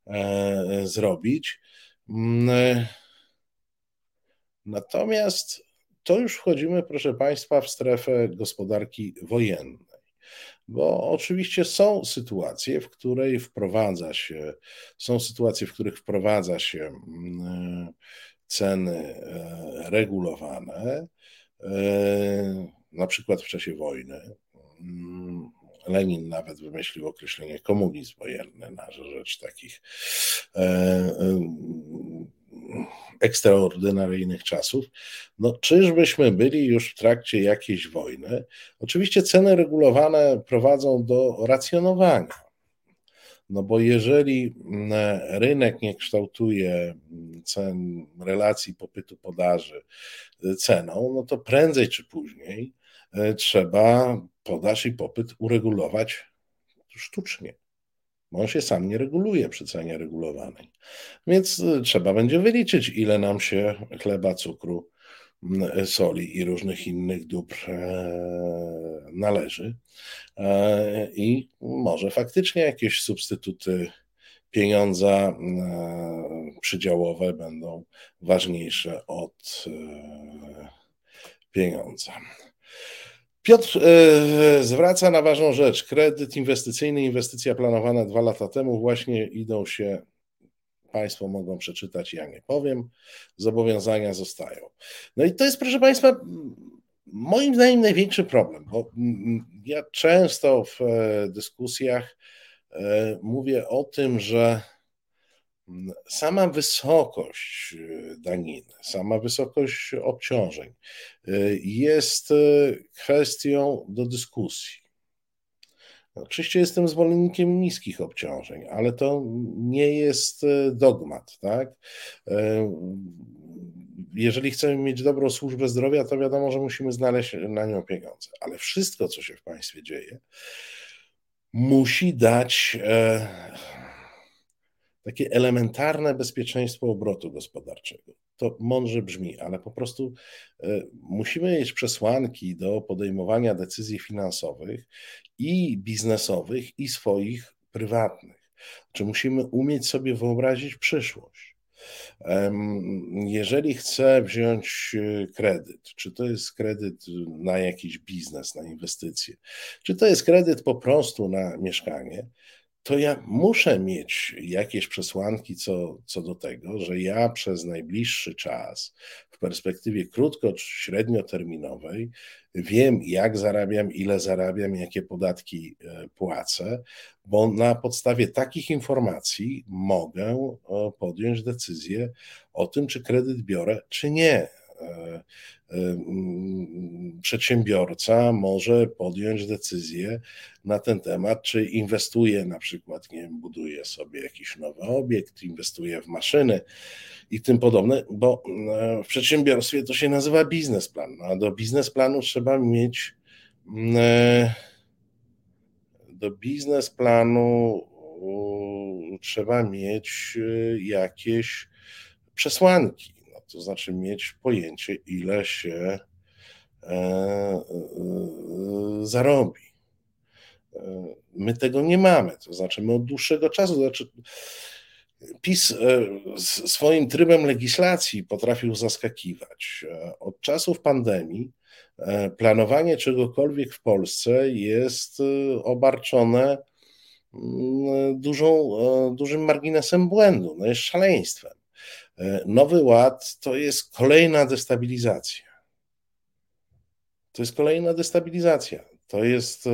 e, zrobić. Mm, e, natomiast to już wchodzimy, proszę Państwa, w strefę gospodarki wojennej. Bo oczywiście są sytuacje, w której wprowadza się, są sytuacje, w których wprowadza się mm, ceny e, regulowane, e, na przykład w czasie wojny. Mm, Lenin nawet wymyślił określenie komunizm wojenny na rzecz takich e, ekstraordynaryjnych czasów, no czyżbyśmy byli już w trakcie jakiejś wojny? Oczywiście ceny regulowane prowadzą do racjonowania. No bo jeżeli mm, rynek nie kształtuje mm, cen, relacji popytu podaży y, ceną, no to prędzej czy później y, trzeba podaż i popyt uregulować sztucznie on się sam nie reguluje przy cenie regulowanej. Więc y, trzeba będzie wyliczyć, ile nam się chleba, cukru, soli i różnych innych dóbr e, należy. E, I może faktycznie jakieś substytuty pieniądza e, przydziałowe będą ważniejsze od pieniądza. Piotr e, zwraca na ważną rzecz. Kredyt inwestycyjny, inwestycja planowana dwa lata temu właśnie idą się, Państwo mogą przeczytać, ja nie powiem, zobowiązania zostają. No i to jest, proszę Państwa, moim zdaniem największy problem, bo ja często w e, dyskusjach e, mówię o tym, że sama wysokość y, daniny, sama wysokość obciążeń y, jest y, kwestią do dyskusji. Oczywiście jestem zwolennikiem niskich obciążeń, ale to nie jest dogmat, tak? jeżeli chcemy mieć dobrą służbę zdrowia, to wiadomo, że musimy znaleźć na nią pieniądze. Ale wszystko, co się w państwie dzieje, musi dać e, takie elementarne bezpieczeństwo obrotu gospodarczego. To mądrze brzmi, ale po prostu e, musimy mieć przesłanki do podejmowania decyzji finansowych i biznesowych, i swoich prywatnych. Czy musimy umieć sobie wyobrazić przyszłość? Jeżeli chcę wziąć e, kredyt, czy to jest kredyt na jakiś biznes, na inwestycje, czy to jest kredyt po prostu na mieszkanie, to ja muszę mieć jakieś przesłanki co, co do tego, że ja przez najbliższy czas, w perspektywie krótko czy średnioterminowej, wiem, jak zarabiam, ile zarabiam, jakie podatki e, płacę, bo na podstawie takich informacji mogę podjąć decyzję o tym, czy kredyt biorę, czy nie. E, przedsiębiorca może podjąć decyzję na ten temat, czy inwestuje na przykład, nie wiem, buduje sobie jakiś nowy obiekt, inwestuje w maszyny i tym podobne, bo w przedsiębiorstwie to się nazywa biznesplan, a do biznesplanu trzeba mieć do biznesplanu trzeba mieć jakieś przesłanki to znaczy mieć pojęcie, ile się e, e, zarobi. E, my tego nie mamy, to znaczy my od dłuższego czasu, to znaczy PiS swoim trybem legislacji potrafił zaskakiwać. Od czasów pandemii planowanie czegokolwiek w Polsce jest obarczone mm, dużą, dużym marginesem błędu, no jest szaleństwem. E, Nowy Ład to jest kolejna destabilizacja. To jest kolejna destabilizacja. To jest,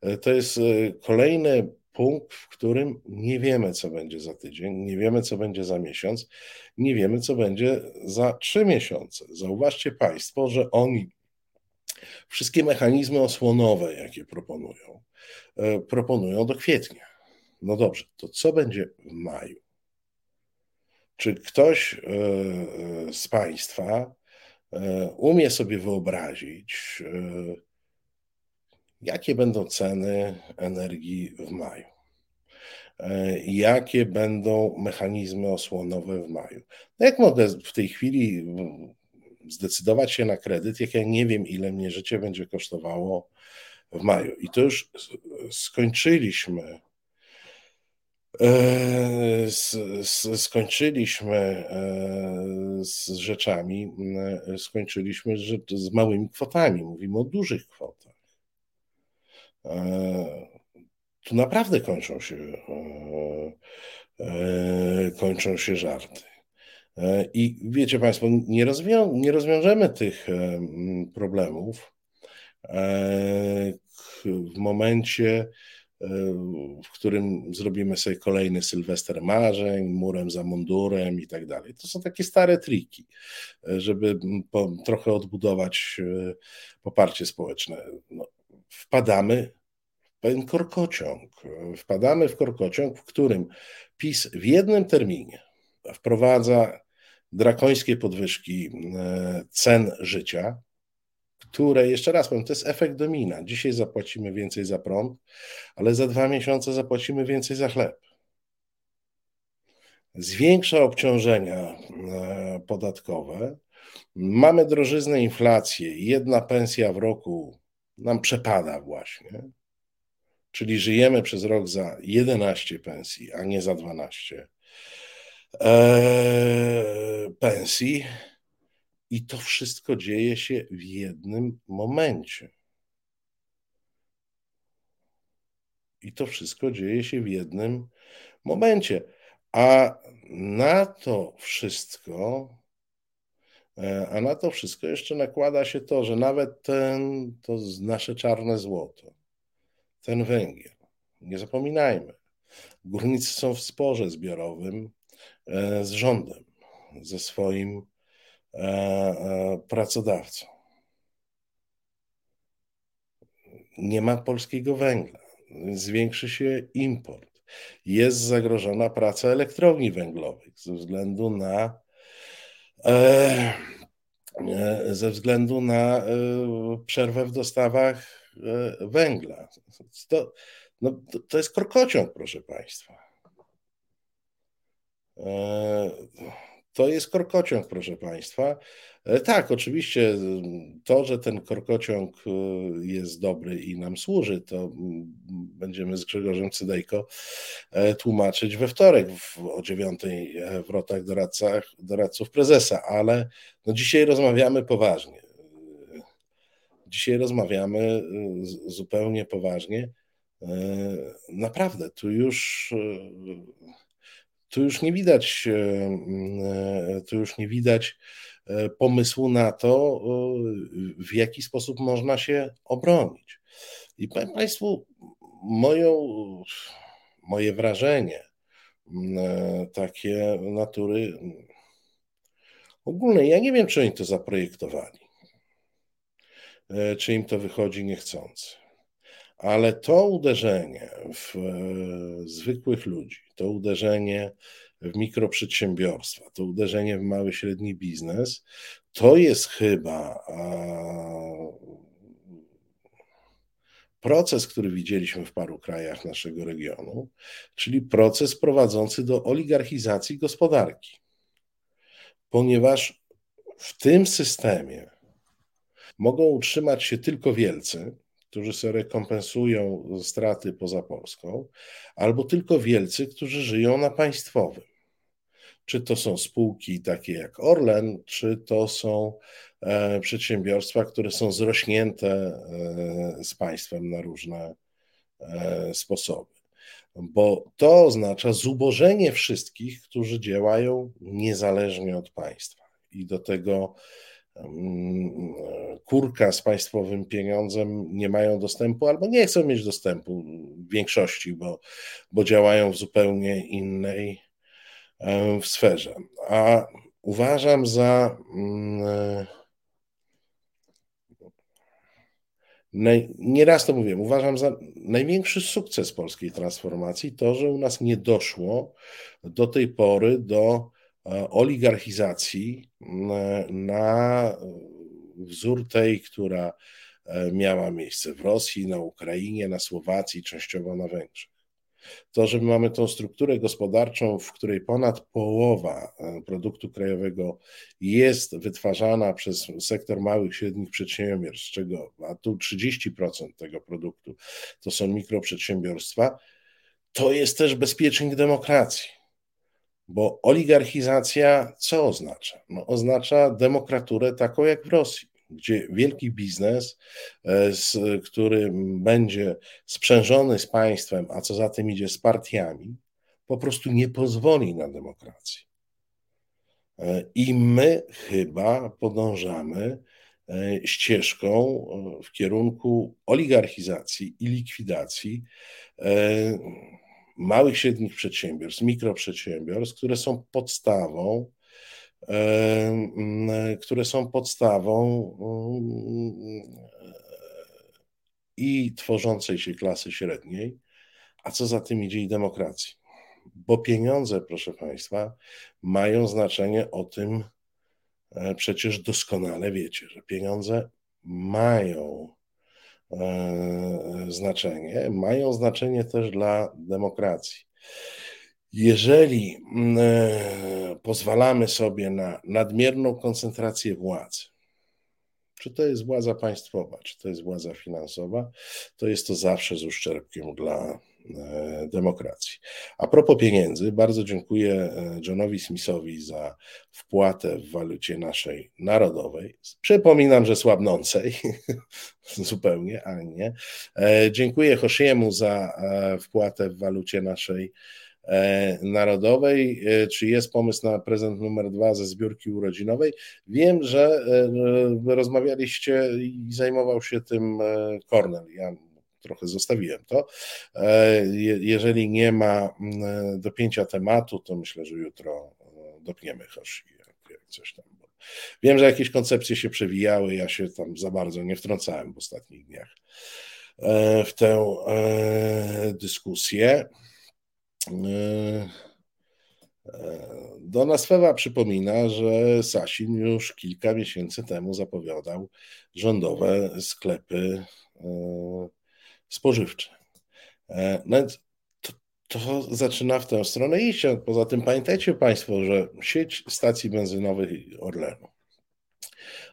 e, to jest e, kolejny punkt, w którym nie wiemy, co będzie za tydzień, nie wiemy, co będzie za miesiąc, nie wiemy, co będzie za trzy miesiące. Zauważcie Państwo, że oni wszystkie mechanizmy osłonowe, jakie proponują, proponują do kwietnia. No dobrze, to co będzie w maju? Czy ktoś e, e, z Państwa e, umie sobie wyobrazić, jakie będą ceny energii w maju? Jakie będą mechanizmy osłonowe w maju? No jak mogę w tej chwili zdecydować się na kredyt, jak ja nie wiem, ile mnie życie będzie kosztowało w maju? I to już skończyliśmy skończyliśmy e, z rzeczami, e, skończyliśmy z małymi kwotami. Mówimy o dużych kwotach. Tu naprawdę kończą się, kończą się żarty. I wiecie Państwo, nie, rozwią nie rozwiążemy tych problemów w momencie, w którym zrobimy sobie kolejny Sylwester marzeń, murem za mundurem i tak dalej. To są takie stare triki, żeby po, trochę odbudować e, poparcie społeczne. No, wpadamy w pewien korkociąg. Wpadamy w korkociąg, w którym PiS w jednym terminie wprowadza drakońskie podwyżki e, cen życia, które, jeszcze raz powiem, to jest efekt domina. Dzisiaj zapłacimy więcej za prąd, ale za dwa miesiące zapłacimy więcej za chleb. Zwiększa obciążenia e, podatkowe. Mamy drożyznę, inflację. Jedna pensja w roku nam przepada właśnie. Czyli żyjemy przez rok za 11 pensji, a nie za 12 eee, pensji. I to wszystko dzieje się w jednym momencie. I to wszystko dzieje się w jednym momencie. A na to wszystko, e, a na to wszystko jeszcze nakłada się to, że nawet ten, to nasze czarne złoto, ten węgiel, nie zapominajmy, górnicy są w sporze zbiorowym e, z rządem, ze swoim pracodawcą. Nie ma polskiego węgla, zwiększy się import. Jest zagrożona praca elektrowni węglowych ze względu na ze względu na przerwę w dostawach węgla. To, no, to jest korkociąg, proszę Państwa. To jest korkociąg, proszę Państwa. E, tak, oczywiście to, że ten korkociąg e, jest dobry i nam służy, to będziemy z Grzegorzem Cydejko e, tłumaczyć we wtorek o dziewiątej w rotach doradcach, doradców prezesa, ale no dzisiaj rozmawiamy poważnie. Dzisiaj rozmawiamy zupełnie poważnie. Naprawdę, tu już tu już nie widać, tu już nie widać E, pomysłu na to, w jaki sposób można się obronić. I powiem Państwu, moją, moje wrażenie e, takie natury ogólnej, ja nie wiem, czy oni to zaprojektowali, e, czy im to wychodzi niechcący. Ale to uderzenie w zwykłych ludzi, to uderzenie w mikroprzedsiębiorstwa, to uderzenie w mały, średni biznes, to jest chyba proces, który widzieliśmy w paru krajach naszego regionu, czyli proces prowadzący do oligarchizacji gospodarki. Ponieważ w tym systemie mogą utrzymać się tylko wielcy, którzy sobie rekompensują straty poza Polską, albo tylko wielcy, którzy żyją na państwowym. Czy to są spółki takie jak Orlen, czy to są e, przedsiębiorstwa, które są zrośnięte e, z państwem na różne e, sposoby. Bo to oznacza zubożenie wszystkich, którzy działają niezależnie od państwa. I do tego kurka z państwowym pieniądzem nie mają dostępu albo nie chcą mieć dostępu w większości, bo, bo działają w zupełnie innej w sferze. A uważam za mm, nieraz to mówię, uważam za największy sukces polskiej transformacji to, że u nas nie doszło do tej pory do oligarchizacji na wzór tej, która e, miała miejsce w Rosji, na Ukrainie, na Słowacji, częściowo na Węgrzech. To, że mamy tą strukturę gospodarczą, w której ponad połowa e, produktu krajowego jest wytwarzana przez sektor małych i średnich przedsiębiorstw, z czego a tu 30% tego produktu to są mikroprzedsiębiorstwa, to jest też bezpiecznik demokracji. Bo oligarchizacja co oznacza? No, oznacza demokraturę taką jak w Rosji gdzie wielki biznes, e, który będzie sprzężony z państwem, a co za tym idzie z partiami, po prostu nie pozwoli na demokrację. E, I my chyba podążamy e, ścieżką w kierunku oligarchizacji i likwidacji małych, średnich przedsiębiorstw, mikroprzedsiębiorstw, które są podstawą które są podstawą i tworzącej się klasy średniej, a co za tym idzie i demokracji. Bo pieniądze, proszę Państwa, mają znaczenie o tym, e, przecież doskonale wiecie, że pieniądze mają e, znaczenie, mają znaczenie też dla demokracji. Jeżeli mm, e, pozwalamy sobie na nadmierną koncentrację władzy, czy to jest władza państwowa, czy to jest władza finansowa, to jest to zawsze z uszczerbkiem dla e, demokracji. A propos pieniędzy, bardzo dziękuję e, Johnowi Smithowi za wpłatę w walucie naszej narodowej. Przypominam, że słabnącej, zupełnie, a nie. Dziękuję Hoshiemu za wpłatę w walucie naszej E, narodowej. E, czy jest pomysł na prezent numer dwa ze zbiórki urodzinowej? Wiem, że e, rozmawialiście i zajmował się tym Kornel. Ja trochę zostawiłem to. Jeżeli nie ma dopięcia tematu, to myślę, że jutro dopniemy Hoshi, jak coś tam. Wiem, że jakieś koncepcje się przewijały, ja się tam za bardzo nie wtrącałem w ostatnich dniach w tę dyskusję. E, Donasfewa przypomina, że Sasin już kilka miesięcy temu zapowiadał rządowe sklepy spożywcze. No więc to, to zaczyna w tę stronę iść. Poza tym pamiętajcie Państwo, że sieć stacji benzynowych Orlenu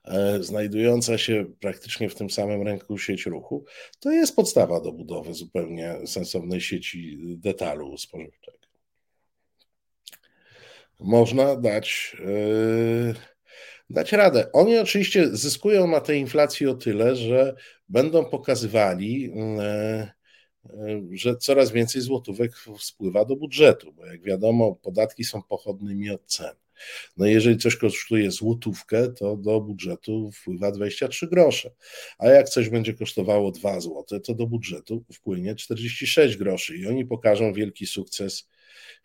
E, znajdująca się praktycznie w tym samym ręku sieć ruchu, to jest podstawa do budowy zupełnie sensownej sieci detalu spożywczego. Można dać, yy, dać radę. Oni oczywiście zyskują na tej inflacji o tyle, że będą pokazywali, yy, że coraz więcej złotówek spływa do budżetu, bo jak wiadomo, podatki są pochodnymi od cen. No jeżeli coś kosztuje złotówkę, to do budżetu wpływa 23 grosze. A jak coś będzie kosztowało 2 złote, to do budżetu wpłynie 46 groszy i oni pokażą wielki sukces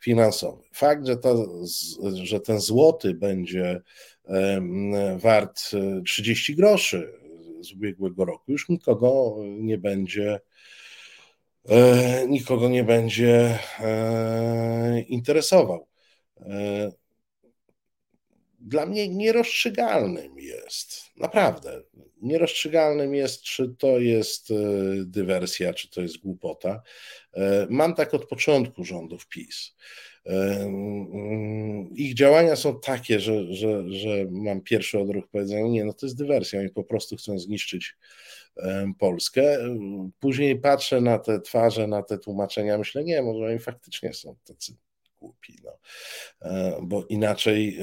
finansowy. Fakt, że, że ten złoty będzie wart 30 groszy z ubiegłego roku, już nikogo nie będzie e, nikogo nie będzie e, interesował. E, dla mnie nierozstrzygalnym jest, naprawdę, nierozstrzygalnym jest, czy to jest e, dywersja, czy to jest głupota. E, mam tak od początku rządów PiS. E, mm, ich działania są takie, że, że, że mam pierwszy odruch powiedzenia, nie, no to jest dywersja, oni po prostu chcą zniszczyć Polskę. Później patrzę na te twarze, na te tłumaczenia, myślę, nie, może oni faktycznie są tacy głupi, no. bo inaczej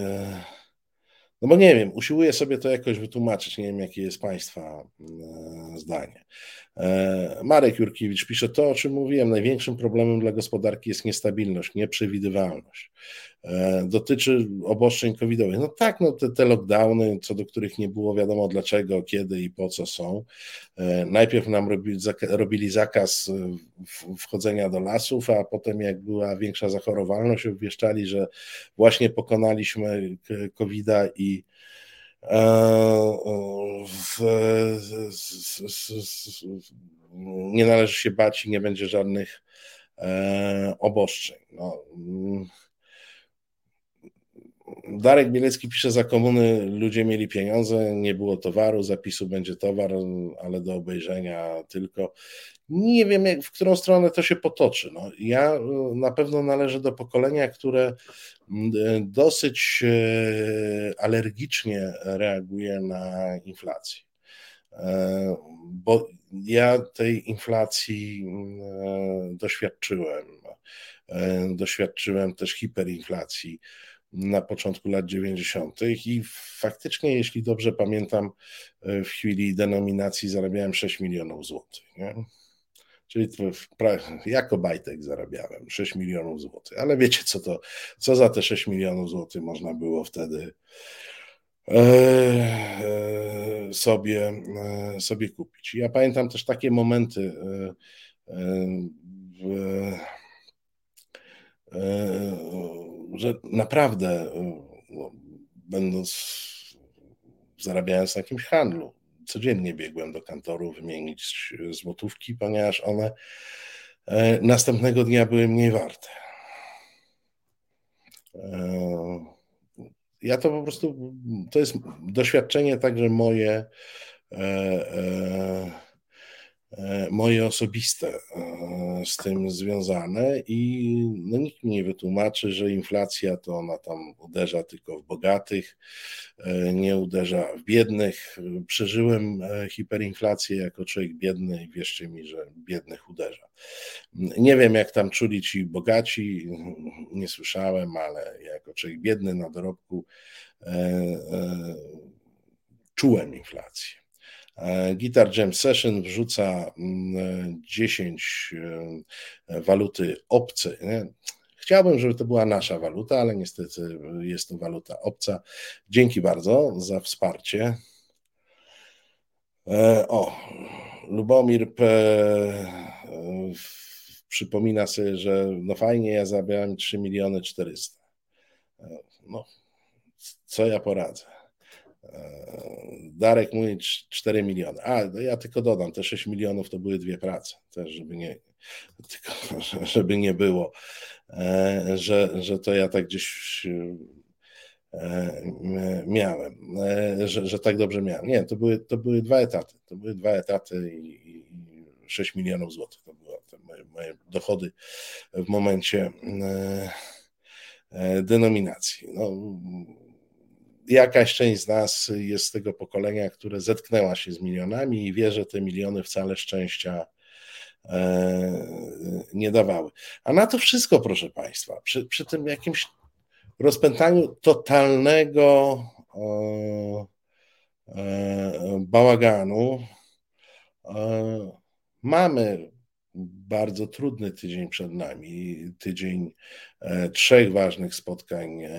no bo nie wiem, usiłuję sobie to jakoś wytłumaczyć, nie wiem jakie jest Państwa e, zdanie. E, Marek Jurkiewicz pisze, to o czym mówiłem, największym problemem dla gospodarki jest niestabilność, nieprzewidywalność. E, dotyczy obostrzeń covidowych. No tak, no te, te lockdowny, co do których nie było wiadomo dlaczego, kiedy i po co są. Najpierw nam robili, zakaz wchodzenia do lasów, a potem jak była większa zachorowalność, obwieszczali, że właśnie pokonaliśmy COVID-a i w, nie należy się bać i nie będzie żadnych e, obostrzeń. No. Mm. Darek Bielecki pisze, za komuny ludzie mieli pieniądze, nie było towaru, zapisu będzie towar, ale do obejrzenia tylko. Nie wiem, jak, w którą stronę to się potoczy. No, ja e, na pewno należę do pokolenia, które mm, dosyć e, alergicznie reaguje na inflację. E, bo ja tej inflacji doświadczyłem. Doświadczyłem też hiperinflacji na początku lat 90. i faktycznie, jeśli dobrze pamiętam, w chwili denominacji zarabiałem 6 milionów złotych. Czyli jako bajtek zarabiałem 6 milionów złotych. Ale wiecie, co to, co za te 6 milionów złotych można było wtedy e, e, sobie, e, sobie kupić. Ja pamiętam też takie momenty że naprawdę no, będąc zarabiając na jakimś handlu, codziennie biegłem do kantoru wymienić złotówki, ponieważ one e, następnego dnia były mniej warte. E, ja to po prostu, to jest doświadczenie także moje, e, moje osobiste z tym związane i no, nikt mi nie wytłumaczy, że inflacja to ona tam uderza tylko w bogatych, e, nie uderza w biednych. Przeżyłem e, hiperinflację jako człowiek biedny i wierzcie mi, że biednych uderza. Nie wiem, jak tam czuli ci bogaci, nie słyszałem, ale jako człowiek biedny na dorobku e, czułem inflację. Guitar Jam Session wrzuca 10 mm, e, waluty obce. Chciałbym, żeby to była nasza waluta, ale niestety jest to waluta obca. Dzięki bardzo za wsparcie. E, o, Lubomir P. E, przypomina sobie, że no fajnie, ja zarabiałem 3 miliony 400. No, co ja poradzę? Darek mówi 4 miliony. A, no ja tylko dodam, te 6 milionów to były dwie prace, też żeby nie, tylko żeby nie było, że, że to ja tak gdzieś miałem, że, że tak dobrze miałem. Nie, to były, to były dwa etaty. To były dwa etaty i, i 6 milionów złotych. To były moje, moje dochody w momencie denominacji. No, jakaś część z nas jest z tego pokolenia, które zetknęła się z milionami i wie, że te miliony wcale szczęścia nie dawały. A na to wszystko, proszę Państwa, przy, przy tym jakimś rozpętaniu totalnego bałaganu mamy bardzo trudny tydzień przed nami. Tydzień e, trzech ważnych spotkań e,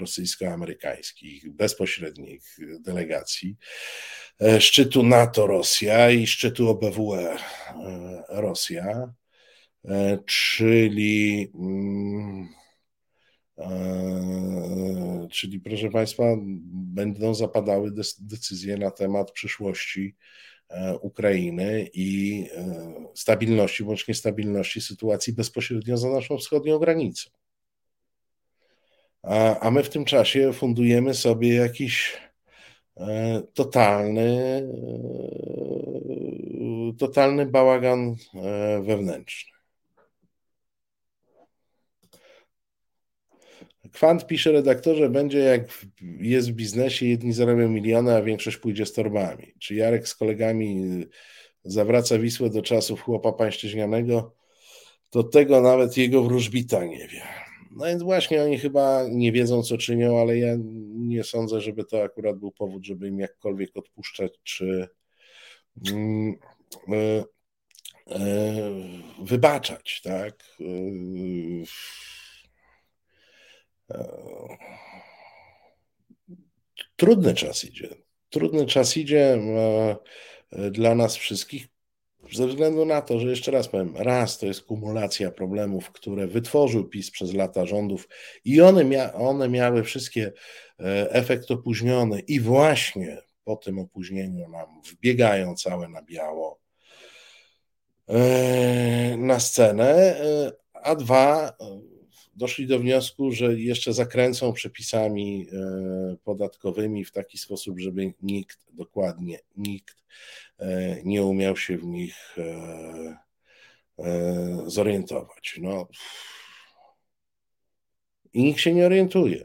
rosyjsko-amerykańskich, bezpośrednich delegacji. E, szczytu NATO-Rosja i szczytu OBWE Rosja, czyli. Mm, czyli, proszę Państwa, będą zapadały decyzje na temat przyszłości Ukrainy i e, stabilności bądź niestabilności sytuacji bezpośrednio za naszą wschodnią granicą. A, a my w tym czasie fundujemy sobie jakiś e, totalny, totalny bałagan wewnętrzny. Kwant pisze redaktorze, będzie jak jest w biznesie, jedni zarabiają miliony, a większość pójdzie z torbami. Czy Jarek z kolegami zawraca Wisłę do czasów chłopa pańszczyźnianego, to tego nawet jego wróżbita nie wie. No więc właśnie oni chyba nie wiedzą, co czynią, ale ja nie sądzę, żeby to akurat był powód, żeby im jakkolwiek odpuszczać, czy mm, y, y, wybaczać, tak? Y, Trudny czas idzie. Trudny czas idzie e, dla nas wszystkich, ze względu na to, że jeszcze raz powiem, raz to jest kumulacja problemów, które wytworzył PiS przez lata rządów i one, mia one miały wszystkie e, efekt opóźniony i właśnie po tym opóźnieniu nam wbiegają całe na biało e, na scenę, a dwa doszli do wniosku, że jeszcze zakręcą przepisami e, podatkowymi w taki sposób, żeby nikt, dokładnie nikt, e, nie umiał się w nich e, zorientować. No. I nikt się nie orientuje.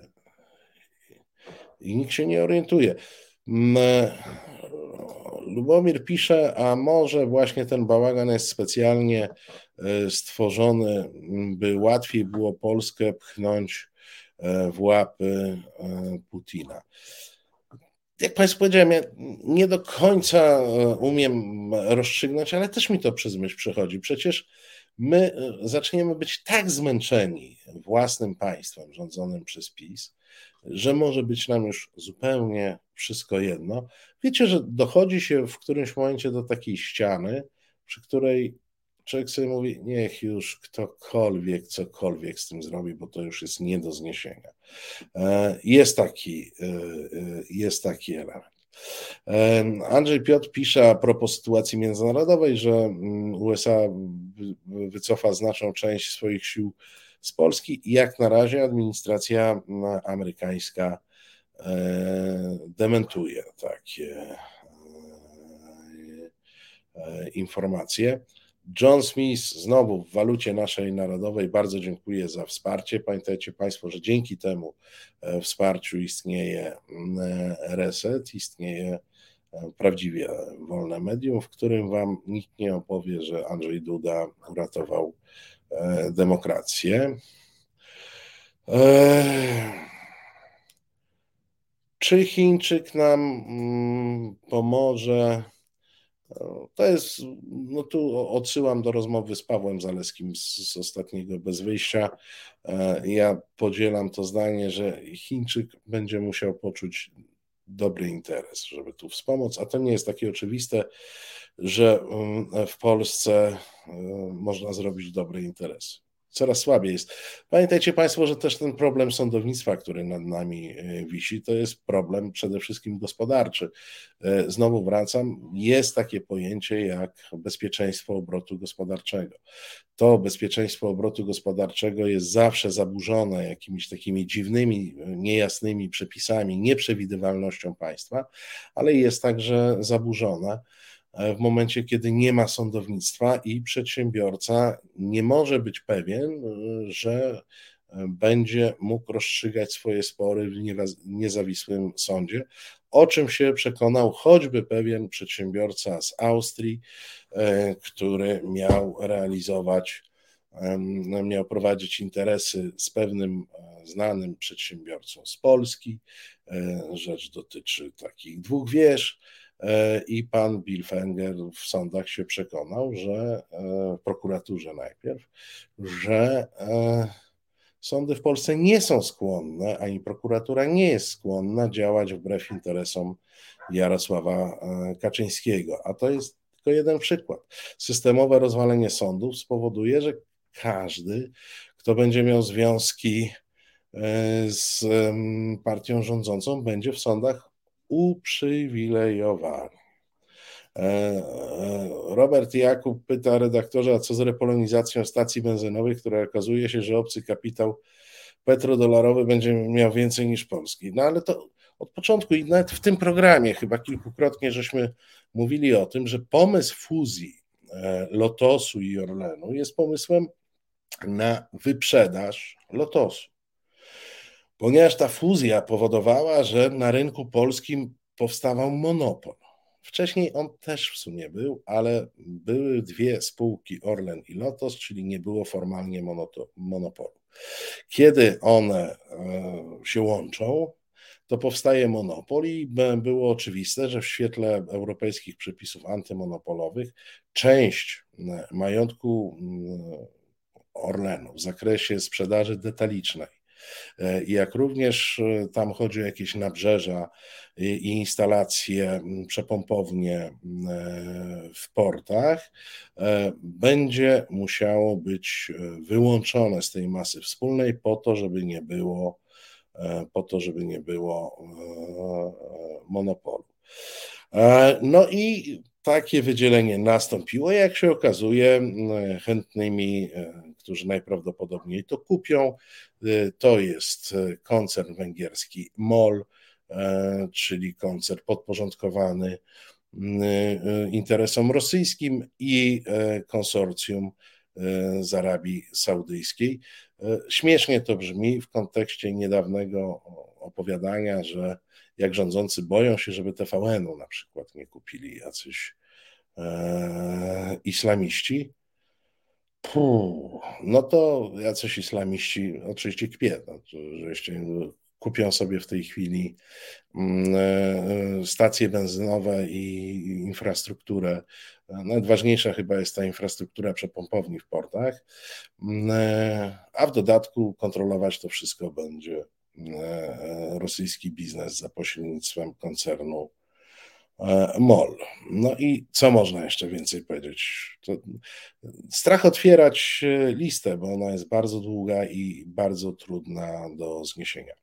I nikt się nie orientuje. Lubomir pisze, a może właśnie ten bałagan jest specjalnie e, stworzony, by łatwiej było Polskę pchnąć e, w łapy e, Putina. Jak Państwu powiedziałem, ja nie do końca umiem rozstrzygnąć, ale też mi to przez myśl przechodzi. Przecież my zaczniemy być tak zmęczeni własnym państwem rządzonym przez PiS, że może być nam już zupełnie wszystko jedno. Wiecie, że dochodzi się w którymś momencie do takiej ściany, przy której człowiek sobie mówi, niech już ktokolwiek cokolwiek z tym zrobi, bo to już jest nie do zniesienia. E, jest taki, e, e, jest taki element. Andrzej Piotr pisze a propos sytuacji międzynarodowej, że mm, USA wycofa znaczną część swoich sił z Polski. Jak na razie administracja amerykańska e, dementuje takie e, e, informacje. John Smith znowu w walucie naszej narodowej bardzo dziękuję za wsparcie. Pamiętajcie Państwo, że dzięki temu wsparciu istnieje reset, istnieje prawdziwie wolne medium, w którym Wam nikt nie opowie, że Andrzej Duda uratował demokrację. E, czy Chińczyk nam mm, pomoże? E, to jest, no tu odsyłam do rozmowy z Pawłem Zaleskim z, z ostatniego bez wyjścia. Ja podzielam to zdanie, że Chińczyk będzie musiał poczuć dobry interes, żeby tu wspomóc, a to nie jest takie oczywiste, że mm, w Polsce y, można zrobić dobry interes. coraz słabiej jest. Pamiętajcie Państwo, że też ten problem sądownictwa, który nad nami e, wisi, to jest problem przede wszystkim gospodarczy. E, znowu wracam, jest takie pojęcie jak bezpieczeństwo obrotu gospodarczego. To bezpieczeństwo obrotu gospodarczego jest zawsze zaburzone jakimiś takimi dziwnymi, niejasnymi przepisami, nieprzewidywalnością państwa, ale jest także zaburzone w momencie, kiedy nie ma sądownictwa i przedsiębiorca nie może być pewien, że będzie mógł rozstrzygać swoje spory w niezawisłym sądzie, o czym się przekonał choćby pewien przedsiębiorca z Austrii, e, który miał realizować, miał prowadzić interesy z pewnym e, znanym przedsiębiorcą z Polski. E, rzecz dotyczy takich dwóch wież E, i pan Bilfenger w sądach się przekonał, że e, w prokuraturze najpierw, że e, sądy w Polsce nie są skłonne, ani prokuratura nie jest skłonna działać wbrew interesom Jarosława Kaczyńskiego. A to jest tylko jeden przykład. Systemowe rozwalenie sądów spowoduje, że każdy, kto będzie miał związki z partią rządzącą, będzie w sądach uprzywilejowani. E, e, Robert Jakub pyta redaktorza, a co z repolonizacją stacji benzynowych, która okazuje się, że obcy kapitał petrodolarowy będzie miał więcej niż polski. No ale to od początku i nawet w tym programie chyba kilkukrotnie żeśmy mówili o tym, że pomysł fuzji e, Lotosu i Orlenu jest pomysłem na wyprzedaż Lotosu ponieważ ta fuzja powodowała, że na rynku polskim powstawał monopol. Wcześniej on też w sumie był, ale były dwie spółki Orlen i Lotos, czyli nie było formalnie monopolu. Kiedy one e, się łączą, to powstaje monopol i było oczywiste, że w świetle europejskich przepisów antymonopolowych część majątku Orlenu w zakresie sprzedaży detalicznej jak również e, tam chodzi o jakieś nabrzeża i instalacje, przepompownie w portach, e, będzie musiało być wyłączone z tej masy wspólnej po to, żeby nie było po to, żeby nie było monopolu. No i takie wydzielenie nastąpiło. Jak się okazuje, chętnymi, którzy najprawdopodobniej to kupią, Y, to jest y, koncern węgierski MOL, e, czyli koncern podporządkowany y, interesom rosyjskim i e, konsorcjum e, z Arabii Saudyjskiej. Śmiesznie to brzmi w kontekście niedawnego opowiadania, że jak rządzący boją się, żeby TVN-u na przykład nie kupili jacyś islamiści, Puh, no to jacyś islamiści oczywiście kpię, no, że jeszcze kupią sobie w tej chwili mm, e, stacje benzynowe i infrastrukturę. Najważniejsza chyba jest ta infrastruktura przepompowni w portach, mm, e, a w dodatku kontrolować to wszystko będzie e, rosyjski biznes za pośrednictwem koncernu E, MOL. No i co można jeszcze więcej powiedzieć? To strach otwierać e, listę, bo ona jest bardzo długa i bardzo trudna do zniesienia.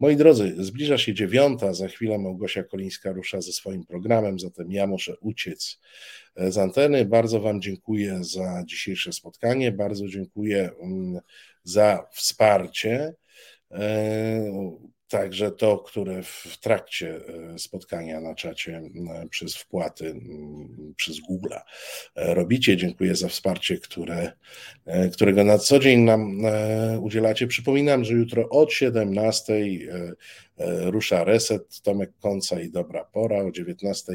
Moi drodzy, zbliża się dziewiąta, za chwilę Małgosia Kolińska rusza ze swoim programem, zatem ja muszę uciec e, z anteny. Bardzo Wam dziękuję za dzisiejsze spotkanie, bardzo dziękuję mm, za wsparcie. Także to, które w trakcie e, spotkania na czacie przez wpłaty przez Google e, robicie. Dziękuję za wsparcie, które, e, którego na co dzień nam udzielacie. Przypominam, że jutro od 17 rusza reset, Tomek Końca i Dobra Pora, o 19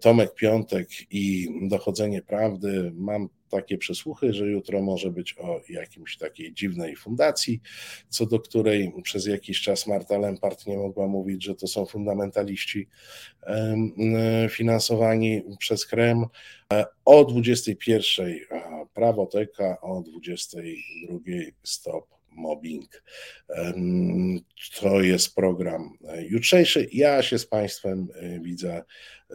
Tomek Piątek i Dochodzenie Prawdy. Mam takie przesłuchy, że jutro może być o jakimś takiej dziwnej fundacji, co do której przez jakiś czas Marta Lempart nie mogła mówić, że to są fundamentaliści finansowani przez Kreml. O 21 prawoteka, o 22 stop mobbing. To jest program jutrzejszy. Ja się z Państwem e, widzę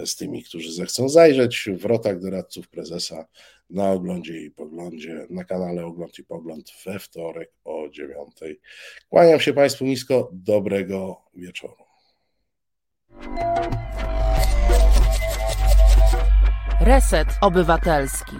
z tymi, którzy zechcą zajrzeć w rotach doradców prezesa na oglądzie i poglądzie, na kanale Ogląd i Pogląd we wtorek o dziewiątej. Kłaniam się Państwu nisko, dobrego wieczoru. Reset Obywatelski.